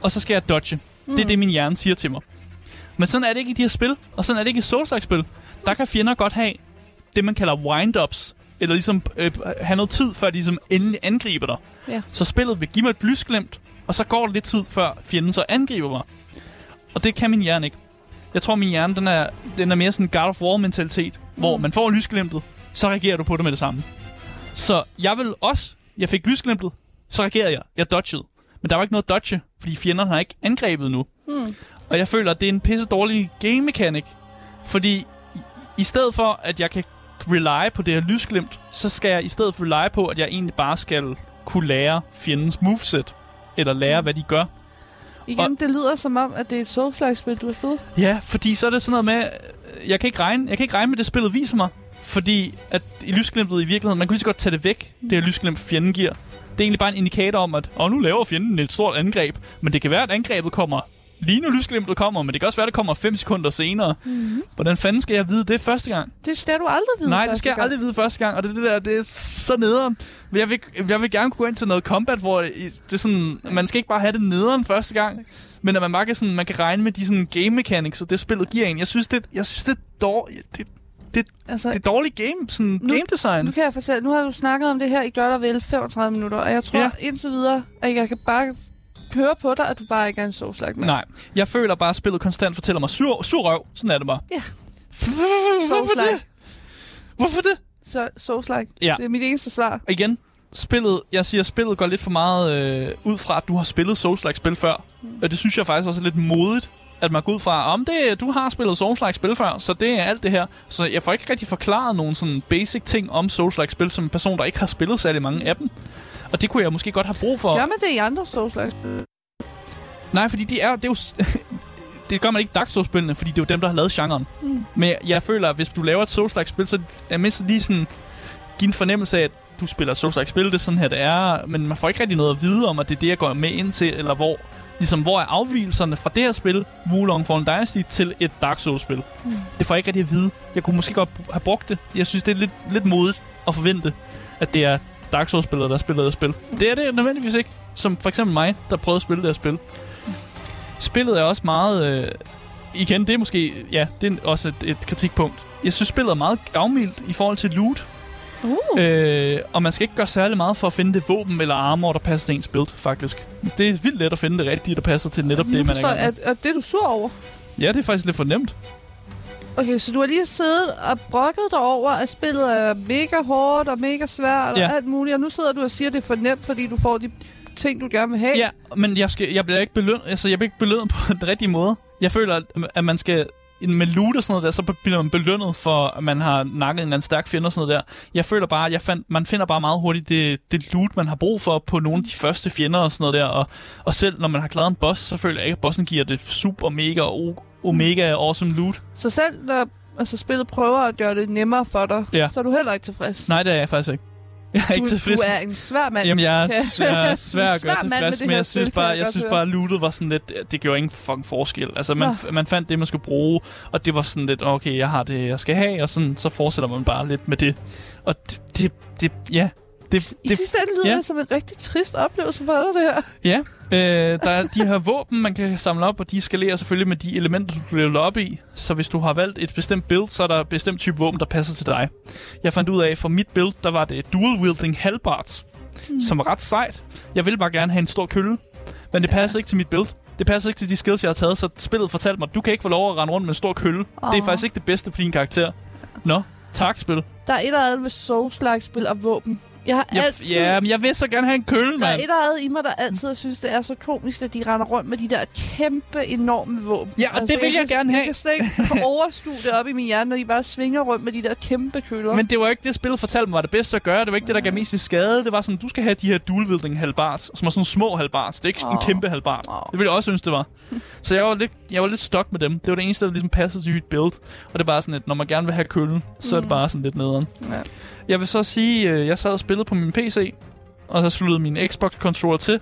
og så skal jeg dodge. Mm. Det er det, min hjerne siger til mig. Men sådan er det ikke i de her spil, og sådan er det ikke i Souls-like-spil. Der kan fjender godt have det, man kalder wind-ups, eller ligesom øh, have noget tid, før de ligesom endelig angriber dig. Ja. Så spillet vil give mig et lysglimt, og så går det lidt tid, før fjenden så angriber mig. Og det kan min hjerne ikke. Jeg tror, min hjerne den er, den er mere sådan en God of War-mentalitet, mm. hvor Mm. man får lysglimtet, så reagerer du på det med det samme. Så jeg vil også, jeg fik lysglimtet, så reagerede jeg. Jeg dodgede. Men der var ikke noget dodge, fordi fjenderne har ikke angrebet nu. Hmm. Og jeg føler, at det er en pisse dårlig game mechanic. Fordi i, stedet for, at jeg kan rely på det her lysglimt, så skal jeg i stedet for rely på, at jeg egentlig bare skal kunne lære fjendens moveset. Eller lære, hvad de gør. Igen, det lyder som om, at det er et Souls-like-spil, du har spillet. Ja, fordi så er det sådan noget med, jeg kan ikke regne, jeg kan ikke regne med, det spillet viser mig. Fordi at i lysglimtet i virkeligheden, man kunne lige så godt tage det væk, det her lysglimt fjenden giver. Det er egentlig bare en indikator om, at oh, nu laver fjenden et stort angreb. Men det kan være, at angrebet kommer lige nu lysglimtet kommer, men det kan også være, det kommer 5 sekunder senere. Mm-hmm. Hvordan fanden skal jeg vide det første gang? Det skal du aldrig vide Nej, det skal jeg gang. aldrig vide første gang, og det, det der, det er så nederen. Men jeg vil, jeg vil gerne kunne gå ind til noget combat, hvor det, det er sådan, man skal ikke bare have det nederen første gang, men at man bare kan, sådan, man kan regne med de sådan, game mechanics, og det spillet giver en. Jeg synes, det, jeg synes, det er dårligt. Det, det, Altså, det er dårligt game, sådan Nu- game design. Nu kan jeg fortælle, nu har du snakket om det her i godt og vel 35 minutter, og jeg tror ja. indtil videre, at jeg kan bare høre på dig, at du bare ikke er en Souls-like mand. Nej, jeg føler bare, at spillet konstant fortæller mig sur, sur røv. Sådan er det bare. Ja. Hvorfor det? Hvorfor det? Så Souls-like. Ja. Det er mit eneste svar. Og igen, spillet, jeg siger, spillet går lidt for meget øh, ud fra, at du har spillet Souls-like-spil før. Mm. Og det synes jeg faktisk også er lidt modigt, at man går ud fra, om det, du har spillet Souls-like-spil før, så det er alt det her. Så jeg får ikke rigtig forklaret nogle sådan basic ting om Souls-like-spil, som en person, der ikke har spillet særlig mange af dem. Og det kunne jeg måske godt have brug for. Gør man det i andre Souls-like? Nej, fordi de er, det er jo... det gør man ikke i Dark Souls-spillene, fordi det er jo dem, der har lavet genren. Mm. Men jeg, føler, at hvis du laver et Souls-like-spil, så er mindst lige sådan... Give en fornemmelse af, at du spiller Souls-like-spil, det er sådan her, det er. Men man får ikke rigtig noget at vide om, at det er det, jeg går med ind til, eller hvor... Ligesom, hvor er afvielserne fra det her spil, Wulong Fallen Dynasty, til et Dark Souls-spil? Mm. Det får jeg ikke rigtig at vide. Jeg kunne måske godt have brugt det. Jeg synes, det er lidt, lidt modigt at forvente, at det er Dark Souls-spillere, der spiller det spil. Det er det nødvendigvis ikke. Som for eksempel mig, der prøvede at spille det her spil. Spillet er også meget... Øh, igen, det er måske... Ja, det er også et, et kritikpunkt. Jeg synes, spillet er meget gavmildt i forhold til loot. Uh. Øh, og man skal ikke gøre særlig meget for at finde det våben eller armor, der passer til ens build, faktisk. Det er vildt let at finde det rigtige, der passer til netop det, man er jeg, at, at det er du sur over. Ja, det er faktisk lidt for nemt. Okay, så du har lige siddet og brokket dig over, at spillet er mega hårdt og mega svært og Ja. alt muligt, og nu sidder du og siger, at det er for nemt, fordi du får de ting, du gerne vil have. Ja, men jeg, skal, jeg bliver ikke belønnet, altså jeg bliver ikke belønnet på den rigtige måde. Jeg føler, at, man skal med loot og sådan noget der, så bliver man belønnet for, at man har nakket en eller anden stærk fjende og sådan noget der. Jeg føler bare, at jeg fandt, man finder bare meget hurtigt det, det loot, man har brug for på nogle af de første fjender og sådan noget der. Og, og selv når man har klaret en boss, så føler jeg ikke, at bossen giver det super, mega, omega awesome loot. Så selv når altså, spillet prøver at gøre det nemmere for dig, Ja. så er du heller ikke tilfreds. Nej, det er jeg faktisk ikke. Jeg er ikke du, tilfreds. du er en svær mand. Jamen, jeg er, jeg er svær at gøre tilfreds, men jeg synes bare, jeg synes bare, at lootet var sådan lidt, det gjorde ingen fucking forskel. Altså, man, man fandt det, man skulle bruge, og det var sådan lidt, okay, jeg har det, jeg skal have, og sådan, så fortsætter man bare lidt med det. Og det, det, det ja, det, I det, sidste ende lyder ja. det som en rigtig trist oplevelse for dig, det her. ja. Øh, der er de her våben, man kan samle op, og de skalerer selvfølgelig med de elementer, du leveler op i. Så hvis du har valgt et bestemt build, så er der et bestemt type våben, der passer til dig. Jeg fandt ud af, for mit build, der var det dual wielding halbards, mm. som var ret sejt. Jeg ville bare gerne have en stor kølle, men det passer ikke til mit build. Det passer ikke til de skills, jeg har taget, så spillet fortalte mig, du kan ikke få lov at rende rundt med en stor kølle. Oh. Det er faktisk ikke det bedste for din karakter. Nå, tak, spil. Der er et eller andet ved Souls-like-spil og våben. Jeg har Jeg, altid... ja, men jeg vil så gerne have en kølle, Der er mand. et eller andet i mig, der altid synes, det er så komisk, at de render rundt med de der kæmpe, enorme våben. Altså, Ja, og det vil jeg kan, gerne have. Jeg kan slet ikke overskue det op i min hjerne, når de bare svinger rundt med de der kæmpe køller. Men det var ikke det, spillet fortalte mig var det bedste at gøre. Det var ikke det, der gav mest i skade. Det var sådan, du skal have de her dual wielding halbards, som er sådan små halbards. Det er ikke sådan en kæmpe halbard. Åh. Det ville jeg også synes, det var. Så jeg var lidt, jeg var lidt stok med dem. Det var det eneste, der ligesom passede til mit build. Og det er bare sådan lidt, når man gerne vil have køllen, så er det bare sådan lidt nederen. Ja. Jeg vil så sige, øh, jeg sad og spillede på min PC, og så sluttede min Xbox-controller til.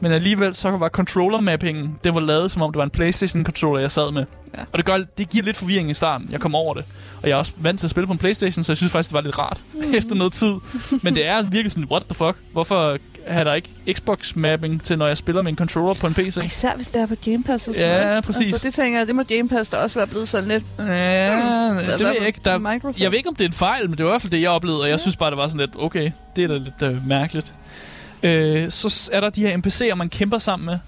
Men alligevel så var controller-mappingen, det var lavet som om det var en Playstation-controller, jeg sad med. Ja. Og det, gør, det giver lidt forvirring i starten. Jeg kom over det. Og jeg er også vant til at spille på en Playstation, så jeg synes faktisk, det var lidt rart mm. efter noget tid. Men det er virkelig sådan, what the fuck? Hvorfor har der ikke Xbox-mapping til, når jeg spiller med en controller på en PC? Og Især hvis det er på Game Pass og sådan Ja, noget. præcis. Altså, det tænker jeg, det må Game Pass da også være blevet sådan lidt... Ja, Hvad- det ved jeg ikke. Der, Microsoft? jeg ved ikke, om det er en fejl, men det var i hvert fald det, jeg oplevede, og jeg synes bare, det var sådan lidt, okay, det er da lidt øh, mærkeligt. Øh, så er der de her NPC'er, man kæmper sammen med.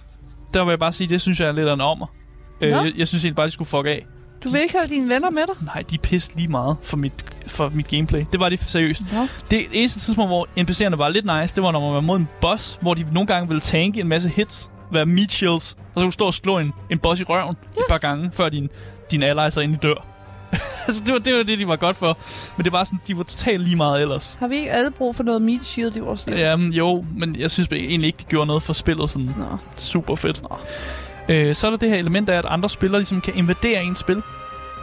Der vil jeg bare sige, det synes jeg er lidt af en ommer. Øh, jeg, jeg synes egentlig bare, de skulle fuck af. Du vil ikke have dine venner med dig? Nej, de er pisse lige meget for mit, for mit gameplay. Det var det seriøst. Ja. Det eneste tidspunkt, hvor NPC'erne var lidt nice, det var, når man var mod en boss, hvor de nogle gange ville tanke en masse hits, være meat shields, og så kunne du stå og slå en, en boss i røven ja. et par gange, før din, din allies er inde i dør. altså, det var, det var det, de var godt for. Men det var sådan, de var totalt lige meget ellers. Har vi ikke alle brug for noget meat shield i vores liv? Jamen, jo, men jeg synes egentlig ikke, de gjorde noget for spillet sådan Nå. super fedt. Nå. Øh, så er der det her element af, at andre spillere ligesom kan invadere ens spil.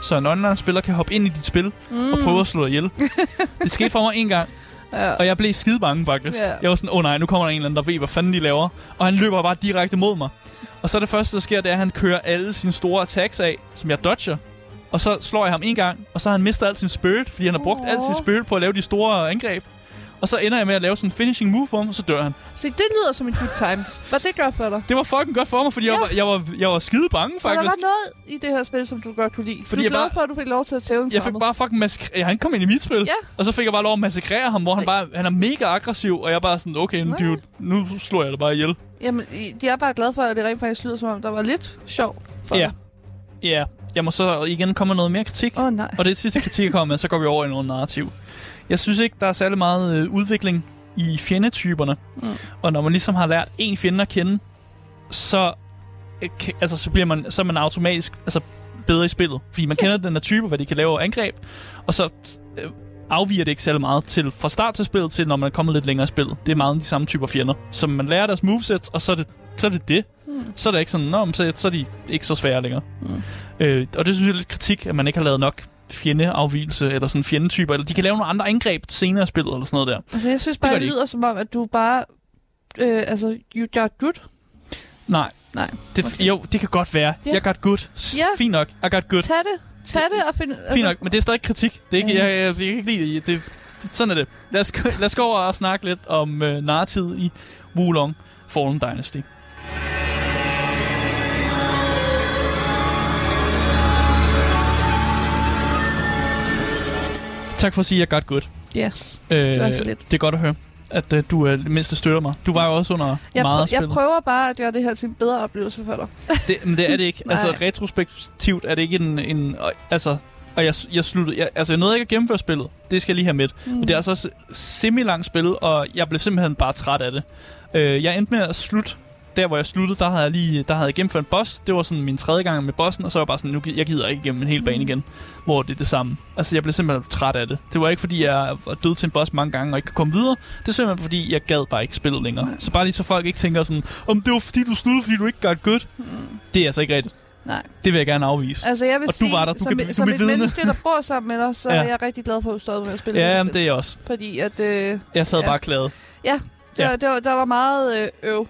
Så en online-spiller kan hoppe ind i dit spil mm. og prøve at slå dig ihjel. det skete for mig en gang, Ja. og jeg blev skide bange faktisk. Ja. Jeg var sådan, åh oh, nej, nu kommer der en eller anden, der ved, hvad fanden de laver. Og han løber bare direkte mod mig. Og så det første, der sker, det er, at han kører alle sine store attacks af, som jeg dodger. Og så slår jeg ham en gang, og så har han mistet al sin spirit, fordi han har brugt Åh. al sin spirit på at lave de store angreb. Og så ender jeg med at lave sådan en finishing move på ham, og så dør han. Se, det lyder som en good times. Hvad det gør for dig? Det var fucking godt for mig, fordi ja. jeg, var, jeg, var, jeg var skide bange, Så der faktisk. var noget i det her spil, som du godt kunne lide. Fordi du er jeg glad bare- for, at du fik lov til at tæve en Jeg fik bare fucking massakrere. Han kom ind i mit spil. Ja. Og så fik jeg bare lov at massakrere ham, hvor han Se. bare han er mega aggressiv, og jeg er bare sådan, okay, Nå. dude, nu slår jeg dig bare ihjel. Jamen, de er bare glade for, at det rent faktisk lyder som om, der var lidt sjov for Ja. Ja, jeg må så igen komme med noget mere kritik. Åh, oh, nej. Og det sidste kritik, jeg kommer med, så går vi over i noget narrativ. Jeg synes ikke, der er særlig meget øh, udvikling i fjendetyperne. Mm. Og når man ligesom har lært en fjende at kende, så, øh, altså, så bliver man, så er man automatisk altså, bedre i spillet. Fordi man kender den her type, hvad de kan lave af angreb, og så øh, afviger det ikke særlig meget til fra start til spillet, til når man er kommet lidt længere i spillet. Det er meget de samme typer fjender. Så man lærer deres movesets, og så er det så er det. det. Mm. Så er det ikke sådan, Nå, så, så er de ikke så svære længere. Mm. Øh, og det synes jeg er lidt kritik, at man ikke har lavet nok fjendeafvielse, eller sådan fjendetyper, eller de kan lave nogle andre angreb senere i spillet, eller sådan noget der. Altså, jeg synes bare, det, de det lyder som om, at du bare... Øh, altså, you got good. Nej, Nej. det, okay. jo, det kan godt være. Ja. Jeg got good. Ja. Fint nok, I got good. Tag det. Tag det og find... Altså, Fint nok, men det er stadig kritik. Det er ikke, Ja. jeg, jeg, jeg, kan ikke lide det. det. det- Sådan er det. Lad os, lad os gå over og snakke lidt om øh, narrativet i Wulong Fallen Dynasty. Tak for at sige, at jeg got good. Yes. Øh, Det var så lidt. Det er godt at høre, at øh, du øh, det mindste støtter mig. Du var jo også under Jeg, meget prø- af jeg prøver bare at gøre det her til en bedre oplevelse for dig. Det, men det er det ikke. altså, retrospektivt er det ikke en... en altså, og jeg, jeg sluttede... Jeg, altså, jeg nåede ikke at gennemføre spillet. Det skal jeg lige have med. Mm. Men det er altså også semi-langt spil, og jeg blev simpelthen bare træt af det. Øh, jeg endte med at slutte... Der, hvor jeg sluttede, der havde jeg lige der havde jeg gennemført en boss. Det var sådan min tredje gang med bossen, og så var jeg bare sådan, nu, jeg gider ikke igennem en hel bane igen. Hvor det er det samme. Altså, jeg blev simpelthen træt af det. Det var ikke, fordi jeg var død til en boss mange gange og ikke kunne komme videre. Det er simpelthen, fordi jeg gad bare ikke spillet længere. Nej. Så bare lige så folk ikke tænker sådan, om det var fordi, du sluttede, fordi du ikke got good. Mm. Det er altså ikke rigtigt. Nej. Det vil jeg gerne afvise. Altså, jeg vil Og du sige, var der. Du som, kan- du som et vidne. menneske, der bor sammen med dig, så Ja. er jeg rigtig glad for, at du stod med at spille Ja, det her men spil. det er jeg også. Fordi at, øh, Jeg sad Ja. bare klaget. der, Ja. der, der var meget øh, øv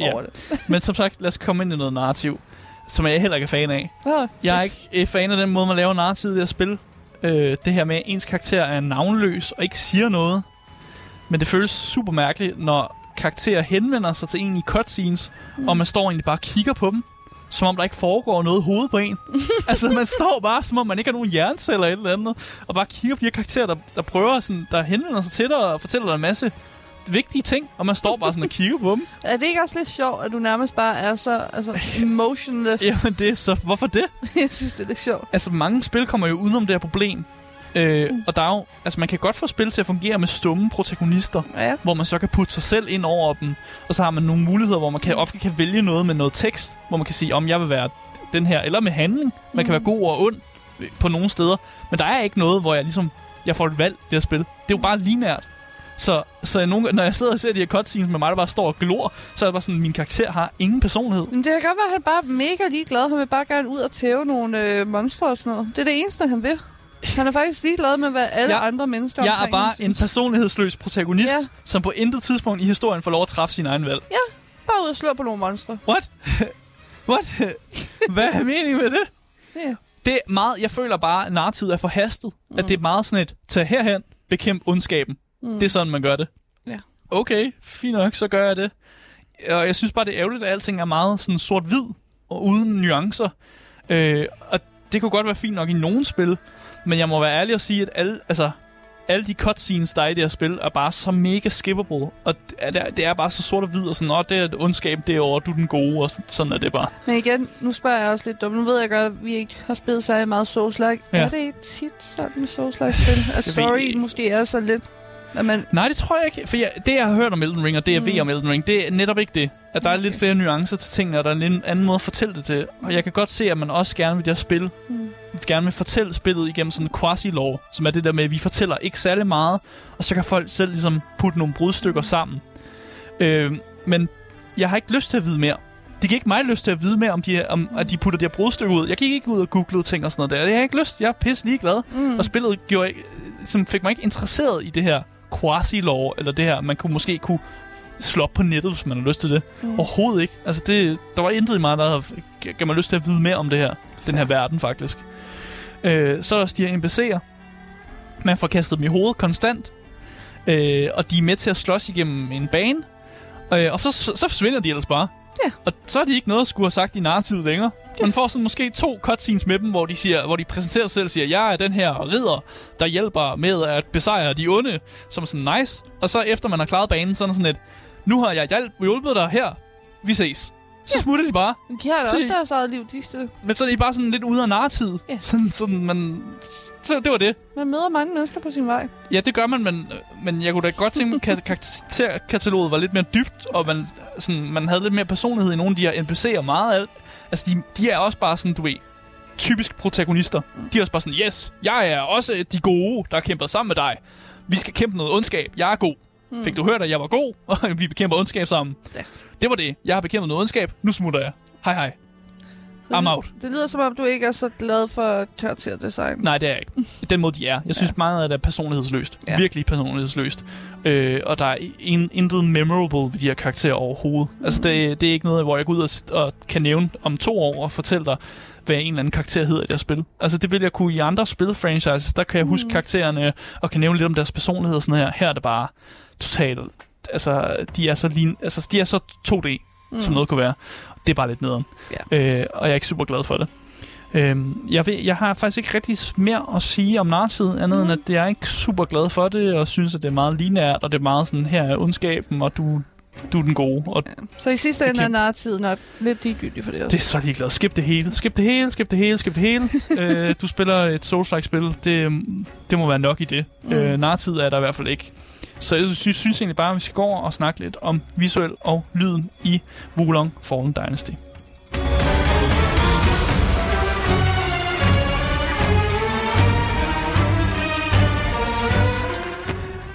Ja. over det. Men som sagt, lad os komme ind i noget narrativ, som jeg heller ikke er fan af. Oh, Jeg er ikke øh, fan af den måde, man laver narrativ i det her spil. Øh, det her med, at ens karakter er navnløs og ikke siger noget. Men det føles super mærkeligt, når karakterer henvender sig til en i cutscenes, mm. og man står egentlig bare og kigger på dem, som om der ikke foregår noget i hovedet på en. altså, man står bare, som om man ikke har nogen hjerneceller eller et eller andet, og bare kigger på de her karakterer, der, der prøver sådan, der henvender sig til dig og fortæller dig en masse vigtige ting, og man står bare sådan og kigger på dem. Er det ikke også lidt sjovt, at du nærmest bare er så altså, emotionless? Jamen, det er så... Hvorfor det? jeg synes, det er lidt sjovt. Altså, mange spil kommer jo udenom det her problem. Øh, mm. Og der er jo, altså, man kan godt få spil til at fungere med stumme protagonister, Ja. hvor man så kan putte sig selv ind over dem. Og så har man nogle muligheder, hvor man kan, ofte kan vælge noget med noget tekst, hvor man kan sige, om jeg vil være den her, eller med handling. Man kan være god og ond på nogle steder. Men der er ikke noget, hvor jeg ligesom, jeg får et valg i det her spil. Det er jo bare linært. Så, så jeg nogle, når jeg sidder og ser de her cutscenes med mig, der bare står og glor, så er det bare sådan, min karakter har ingen personlighed. Men det kan godt være, at han bare er mega ligeglad. Han vil bare gerne ud og tæve nogle øh, monstre og sådan noget. Det er det eneste, han vil. Han er faktisk ligeglad med, hvad alle Jeg- andre mennesker Jeg er bare en personlighedsløs protagonist, Ja. ja. som på intet tidspunkt i historien får lov at træffe sin egen valg. Bare ud og slå på nogle monstre. What? What? Hvad er meningen med det? Ja. Det er meget, jeg føler bare, at narrativet er forhastet. Mm. At det er meget sådan et, tag herhen, bekæmp ondskaben. Mm. Det er sådan, man gør det. Ja. Okay, fint nok, så gør jeg det. Og jeg synes bare, det er ærgerligt, at alting er meget sådan sort-hvid og uden nuancer. Øh, og det kunne godt være fint nok i nogle spil, men jeg må være ærlig og sige, at alle, altså, alle de cutscenes, der er i det her spil, er bare så mega skippable. Og det er, det er bare så sort og hvid, og sådan, åh, det er et ondskab derovre, du er den gode, og sådan, sådan er det bare. Men igen, nu spørger jeg også lidt dumt. Nu ved jeg godt, at vi ikke har spillet så meget Souls-like. Ja. Er det tit sådan med Souls-like-spil? At ved story jeg ikke. måske er så lidt Man, Nej, det tror jeg ikke. For jeg, det, jeg har hørt om Elden Ring, og det, jeg mm. ved om Elden Ring, det er netop ikke det. At der er lidt flere nuancer til tingene, og der er en lidt anden måde at fortælle det til. Og jeg kan godt se, at man også gerne vil det her spil, mm. gerne vil fortælle spillet igennem sådan en quasi-lore, som er det der med, at vi fortæller ikke særlig meget, og så kan folk selv ligesom putte nogle brudstykker sammen. Øh, men jeg har ikke lyst til at vide mere. Det giver ikke mig lyst til at vide mere, om, de, om at de putter de her brudstykker ud. Jeg gik ikke ud og googlede ting og sådan noget der. Det har jeg ikke lyst. Jeg er pisse ligeglad. mm. Og spillet gjorde, som fik mig ikke interesseret i det her quasi-lore, eller det her, man kunne måske kunne slå op på nettet, hvis man har lyst til det. Mm. Overhovedet ikke. Altså, det, der var intet i mig, der havde- gav mig lyst til at vide mere om det her. Den her verden, faktisk. Øh, så er der også de her NPC'er. Man får kastet dem i hovedet konstant. Øh, og de er med til at slås igennem en bane. Øh, og så, så, så forsvinder de ellers bare. Ja. Og så er de ikke noget at skulle have sagt i narrativet længere. Man får sådan måske to cutscenes med dem, hvor de, siger, hvor de præsenterer sig selv og siger, jeg er den her ridder, der hjælper med at besejre de onde, som er sådan nice. Og så efter man har klaret banen, så er sådan et, nu har jeg hjulpet dig her, vi ses. Så ja. smutter de bare. de har da Så også de- deres eget liv, de stø. Men så er de bare sådan lidt ude af narrativet. Ja. Sådan, sådan, man, så det var det. Man møder mange mennesker på sin vej. Ja, det gør man, men, men jeg kunne da godt tænke at karakterkataloget var lidt mere dybt, og man, sådan, man havde lidt mere personlighed i nogle af de her NPC'er. Meget af alt. Altså, de, de er også bare sådan, du ved, typisk protagonister. De er også bare sådan, yes, jeg er også de gode, der har kæmpet sammen med dig. Vi skal kæmpe noget ondskab. Jeg er god. Mm. Fik du hørt, at jeg var god, og vi bekæmper ondskab sammen? Ja. Det var det. Jeg har bekæmpet noget ondskab. Nu smutter jeg. Hej hej. Så I'm det, out. Det lyder som om, du ikke er så glad for karakterdesign. Nej, det er jeg ikke. Den måde, de er. Jeg synes, ja. meget af det er personlighedsløst. Ja. Virkelig personlighedsløst. Øh, og der er in, intet memorable ved de her karakterer overhovedet. Altså, det, det er ikke noget, hvor jeg går ud og, og kan nævne om to år og fortælle dig, hvad en eller anden karakter hedder i det her spil. Altså, det vil jeg kunne i andre spilfranchises. Der kan jeg huske karaktererne og kan nævne lidt om deres personlighed og sådan her. Her er det bare totalt... Altså, de er så, lin, altså, de er så 2D, mm. som noget kunne være. Det er bare lidt nederen. Ja. Øh, og jeg er ikke super glad for det. Øhm, jeg, ved, jeg har faktisk ikke rigtig mere at sige om narsivet, andet mm. end at jeg er ikke super glad for det, og synes, at det er meget lineært, og det er meget sådan, her er ondskaben, og du, du er den gode. Og Så i sidste ende er narrativet nok lidt ligegyldigt for det også. det er så ligeglad. Skip det hele. Skip det hele, skip det hele, skip det hele. øh, du spiller et Souls-like-spil. Det, det må være nok i det. Mm. Øh, er der i hvert fald ikke. Så jeg synes, synes egentlig bare, at vi skal gå over og snakke lidt om visuel og lyden i Wulong Fallen Dynasty.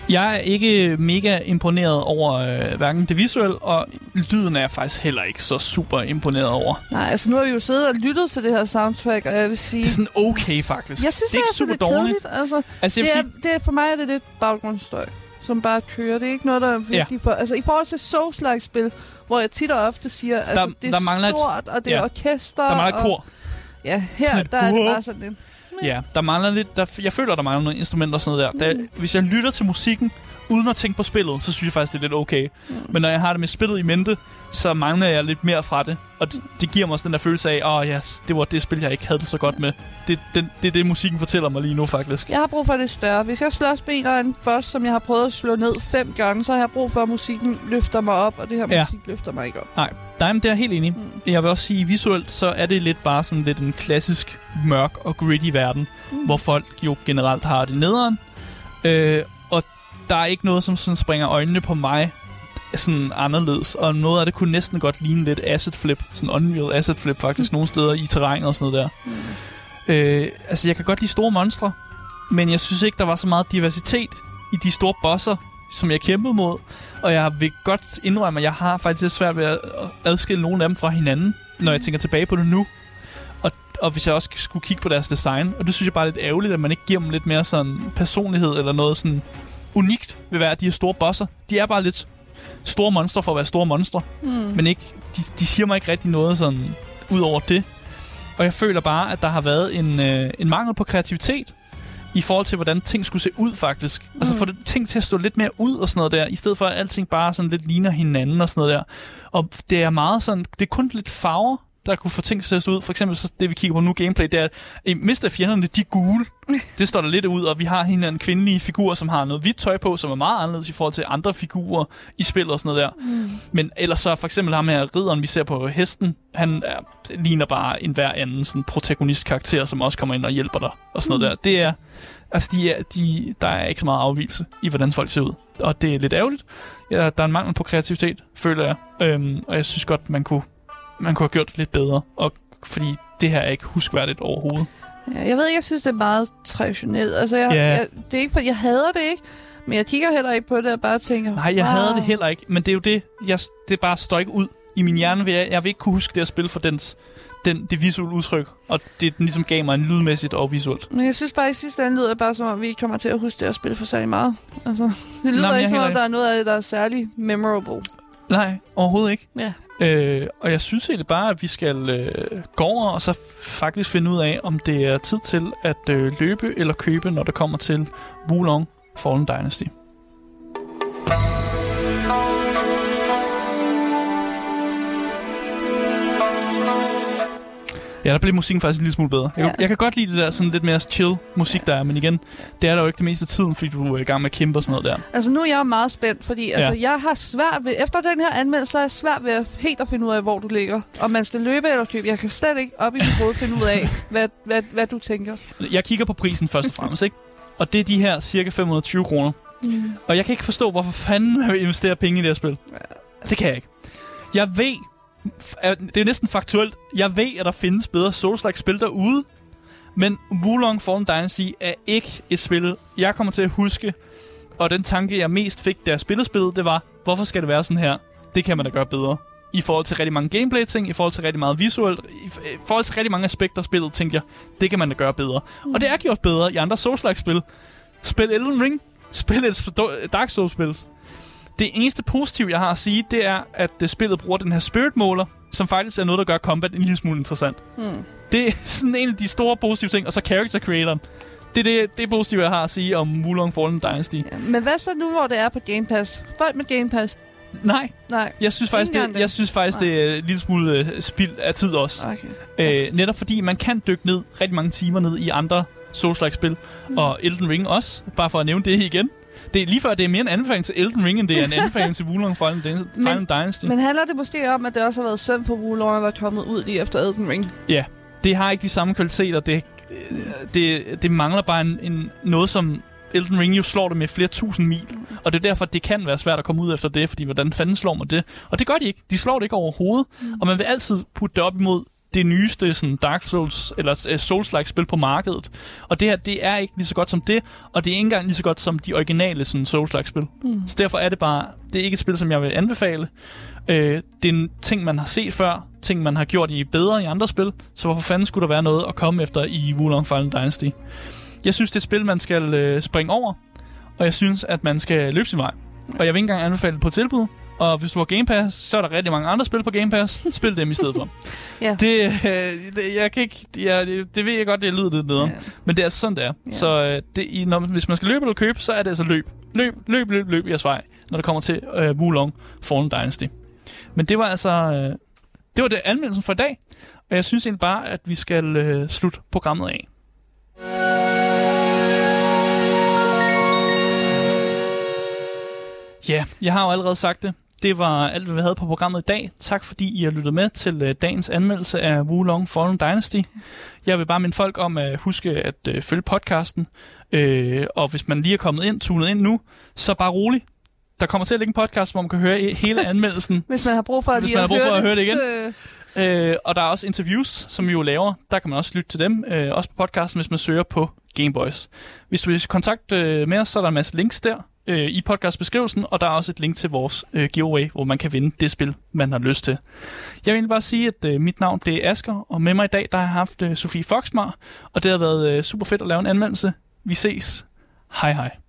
Jeg er ikke mega imponeret over øh, hverken det visuelle, og lyden er jeg faktisk heller ikke så super imponeret over. Nej, altså nu har vi jo siddet og lyttet til det her soundtrack, og jeg vil sige... Det er sådan okay, faktisk. jeg synes, det er ikke altså super lidt dårligt. kedeligt. Altså, Altså, det er, sige, det er, for mig er det lidt baggrundsstøj, som bare kører. Det er ikke noget, der er vigtigt for... Altså, i forhold til Souls-like-spil, hvor jeg tit og ofte siger, altså, det er der mangler et- stort, og det er ja. orkester. der mangler et kor. Ja, her der er det wow. bare sådan en... Ja, der mangler lidt... Der, jeg føler, der mangler nogle instrumenter og sådan noget der. der. Hvis jeg lytter til musikken, uden at tænke på spillet, så synes jeg faktisk, det er lidt okay. Mm. Men når jeg har det med spillet i mente, så mangler jeg lidt mere fra det. Og det, det giver mig sådan den der følelse af, åh oh, ja, yes, det var det spil, jeg ikke havde det så godt med. Det, det, det er det, musikken fortæller mig lige nu, faktisk. Jeg har brug for det større. Hvis jeg slås med en eller anden boss, som jeg har prøvet at slå ned fem gange, så har jeg brug for, at musikken løfter mig op, og det her Ja. musik løfter mig ikke op. Nej, nej, men det er jeg helt enig. Mm. Jeg vil også sige, visuelt, så er det lidt bare sådan lidt en klassisk mørk og gritty verden, mm. hvor folk jo generelt har det nederen. Øh, der er ikke noget, som sådan springer øjnene på mig sådan anderledes. Og noget af det kunne næsten godt ligne lidt asset flip. Sådan unreal asset flip faktisk nogle steder i terrænet og sådan noget der. Mm. Øh, altså, jeg kan godt lide store monstre, men jeg synes ikke, der var så meget diversitet i de store bosser, som jeg kæmpede mod. Og jeg vil godt indrømme, at jeg har faktisk lidt svært ved at adskille nogle af dem fra hinanden, når jeg tænker tilbage på det nu. Og, og hvis jeg også skulle kigge på deres design. Og det synes jeg bare er lidt ærgerligt, at man ikke giver dem lidt mere sådan personlighed eller noget sådan unikt ved hver af de her store bosser. De er bare lidt store monstre for at være store monstre. Mm. Men ikke, de, de siger mig ikke rigtig noget sådan ud over det. Og jeg føler bare, at der har været en, øh, en mangel på kreativitet i forhold til, hvordan ting skulle se ud faktisk. Mm. Altså få det, ting til at stå lidt mere ud og sådan noget der, i stedet for at alting bare sådan lidt ligner hinanden og sådan noget der. Og det er meget sådan, det er kun lidt farver, der kunne få ting til at se ud. For eksempel så det, vi kigger på nu, gameplay, det er, at eh, mister fjenderne, de er gule. Det står der lidt ud, og vi har en kvindelig figur, som har noget hvidt tøj på, som er meget anderledes i forhold til andre figurer i spillet og sådan noget der. Mm. Men ellers så for eksempel ham her, ridderen, vi ser på hesten, han er, ligner bare en hver anden sådan protagonist-karakter, som også kommer ind og hjælper dig og sådan mm. noget der. Det er, altså de er, de, der er ikke så meget afvielse i, hvordan folk ser ud. Og det er lidt ærgerligt. Ja, der er en mangel på kreativitet, føler jeg. Øhm, og jeg synes godt, man kunne, man kunne have gjort det lidt bedre. Og, fordi det her er ikke huskværdigt overhovedet. Ja, jeg ved ikke, jeg synes, det er meget traditionelt. Altså, jeg, Ja. jeg, det er ikke, for jeg hader det ikke, men jeg kigger heller ikke på det og bare tænker... Nej, jeg wow. havde det heller ikke, men det er jo det, jeg, det bare står ikke ud i min hjerne. Vil jeg, jeg vil ikke kunne huske det at spille for dens, den, det visuelle udtryk, og det den ligesom gav mig en lydmæssigt og visuelt. Men jeg synes bare, i sidste ende lyder det bare som om, vi ikke kommer til at huske det at spille for særlig meget. Altså, det lyder Nå, ikke som om, der er noget af det, der er særlig memorable. Nej, overhovedet ikke. Ja. Øh, og jeg synes egentlig bare, at vi skal øh, gå over og så faktisk finde ud af, om det er tid til at øh, løbe eller købe, når det kommer til Wulong Fallen Dynasty. Ja, der blev musikken faktisk en lille smule bedre. Jeg, Ja. ja. jeg kan godt lide det der sådan lidt mere chill musik, der er, men igen, det er der jo ikke det meste af tiden, fordi du er i gang med at kæmpe og sådan noget der. Altså, nu er jeg meget spændt, fordi ja. altså, jeg har svært ved... Efter den her anmeldelse, så er jeg svært ved at helt at finde ud af, hvor du ligger. Om man skal løbe eller købe. Jeg kan slet ikke op i mit hoved finde ud af, hvad, hvad, hvad du tænker. Jeg kigger på prisen først og fremmest, ikke? Og det er de her cirka 520 kroner. Mm. Og jeg kan ikke forstå, hvorfor fanden man vil investere penge i det her spil. Det kan jeg ikke. Jeg ved, det er næsten faktuelt, jeg ved, at der findes bedre Souls-like spil derude, men Wulong Fallen Dynasty er ikke et spil, jeg kommer til at huske. Og den tanke, jeg mest fik, da jeg spillede spillet, det var, hvorfor skal det være sådan her? Det kan man da gøre bedre. I forhold til rigtig mange gameplay-ting, i forhold til rigtig meget visuelt, i forhold til rigtig mange aspekter af spillet, tænkte jeg, det kan man da gøre bedre. Mm. Og det er gjort bedre i andre Souls-like-spil. Spil Elden Ring, spil et Dark Souls-spil. Det eneste positive, jeg har at sige, det er, at uh, spillet bruger den her spirit måler, som faktisk er noget, der gør combat en lille smule interessant. Mm. Det er sådan en af de store positive ting, og så character creator. Det er det, det positive, jeg har at sige om Wulong Fallen Dynasty. Ja, men hvad så nu, hvor det er på Game Pass? Folk med Game Pass? Nej, Nej. jeg synes faktisk, det, det. jeg synes faktisk det er en lille smule uh, spild af tid også. Okay. Øh, netop fordi man kan dykke ned rigtig mange timer ned i andre Souls-like spil. Mm. Og Elden Ring også, bare for at nævne det igen. Det er lige før, det er mere en anbefaling til Elden Ring, end det er en anbefaling til Wulong Fallen, Dyn- Men- Dynasty. Men handler det måske om, at det også har været synd for Wulong at være kommet ud lige efter Elden Ring? Ja, det har ikke de samme kvaliteter. Det, det, det mangler bare en, en, noget, som Elden Ring jo slår det med flere tusind mil. Og det er derfor, det kan være svært at komme ud efter det, fordi hvordan fanden slår man det? Og det gør de ikke. De slår det ikke overhovedet. Mm. Og man vil altid putte det op imod det nyeste sådan Dark Souls eller uh, Souls-like spil på markedet. Og det her, det er ikke lige så godt som det, og det er ikke engang lige så godt som de originale sådan Souls-like spil. Mm. Så derfor er det bare, det er ikke et spil, som jeg vil anbefale. Øh, det er en ting, man har set før, ting, man har gjort i bedre i andre spil, så hvorfor fanden skulle der være noget at komme efter i Wulong Fallen Dynasty? Jeg synes, det er et spil, man skal øh, springe over, og jeg synes, at man skal løbe sin vej. Og jeg vil ikke engang anbefale det på tilbud, og hvis du har Game Pass, så er der rigtig mange andre spil på Game Pass. Spil dem i stedet for. Ja. Det, øh, det, jeg kan ikke, ja, det, det ved jeg godt, det lyder lidt nederen. Ja. Men det er altså sådan, det er. Ja. Så øh, det, i, når, hvis man skal løbe eller købe, så er det altså løb. Løb, løb, løb, løb jeres vej, når det kommer til øh, Wulong Fallen Dynasty. Men det var altså... Øh, det var det anmeldelsen for i dag. Og jeg synes egentlig bare, at vi skal øh, slutte programmet af. Ja, jeg har jo allerede sagt det. Det var alt, hvad vi havde på programmet i dag. Tak fordi I har lyttet med til øh, dagens anmeldelse af Wulong Fallen Dynasty. Jeg vil bare minde folk om at huske at øh, følge podcasten. Øh, og hvis man lige er kommet ind, tunet ind nu, så bare rolig. Der kommer til at ligge en podcast, hvor man kan høre hele anmeldelsen. Hvis man har brug for, Hvis lige man har brug for at høre det igen. Øh, Øh, og der er også interviews, som vi jo laver. Der kan man også lytte til dem. Øh, også på podcasten, hvis man søger på Gameboys. Hvis du vil kontakte øh, med os, så er der en masse links der øh, i podcastbeskrivelsen. Og der er også et link til vores øh, giveaway, hvor man kan vinde det spil, man har lyst til. Jeg vil egentlig bare sige, at øh, mit navn det er Asker, og med mig i dag, der har jeg haft øh, Sofie Foxmar. Og det har været øh, super fedt at lave en anmeldelse. Vi ses. Hej hej.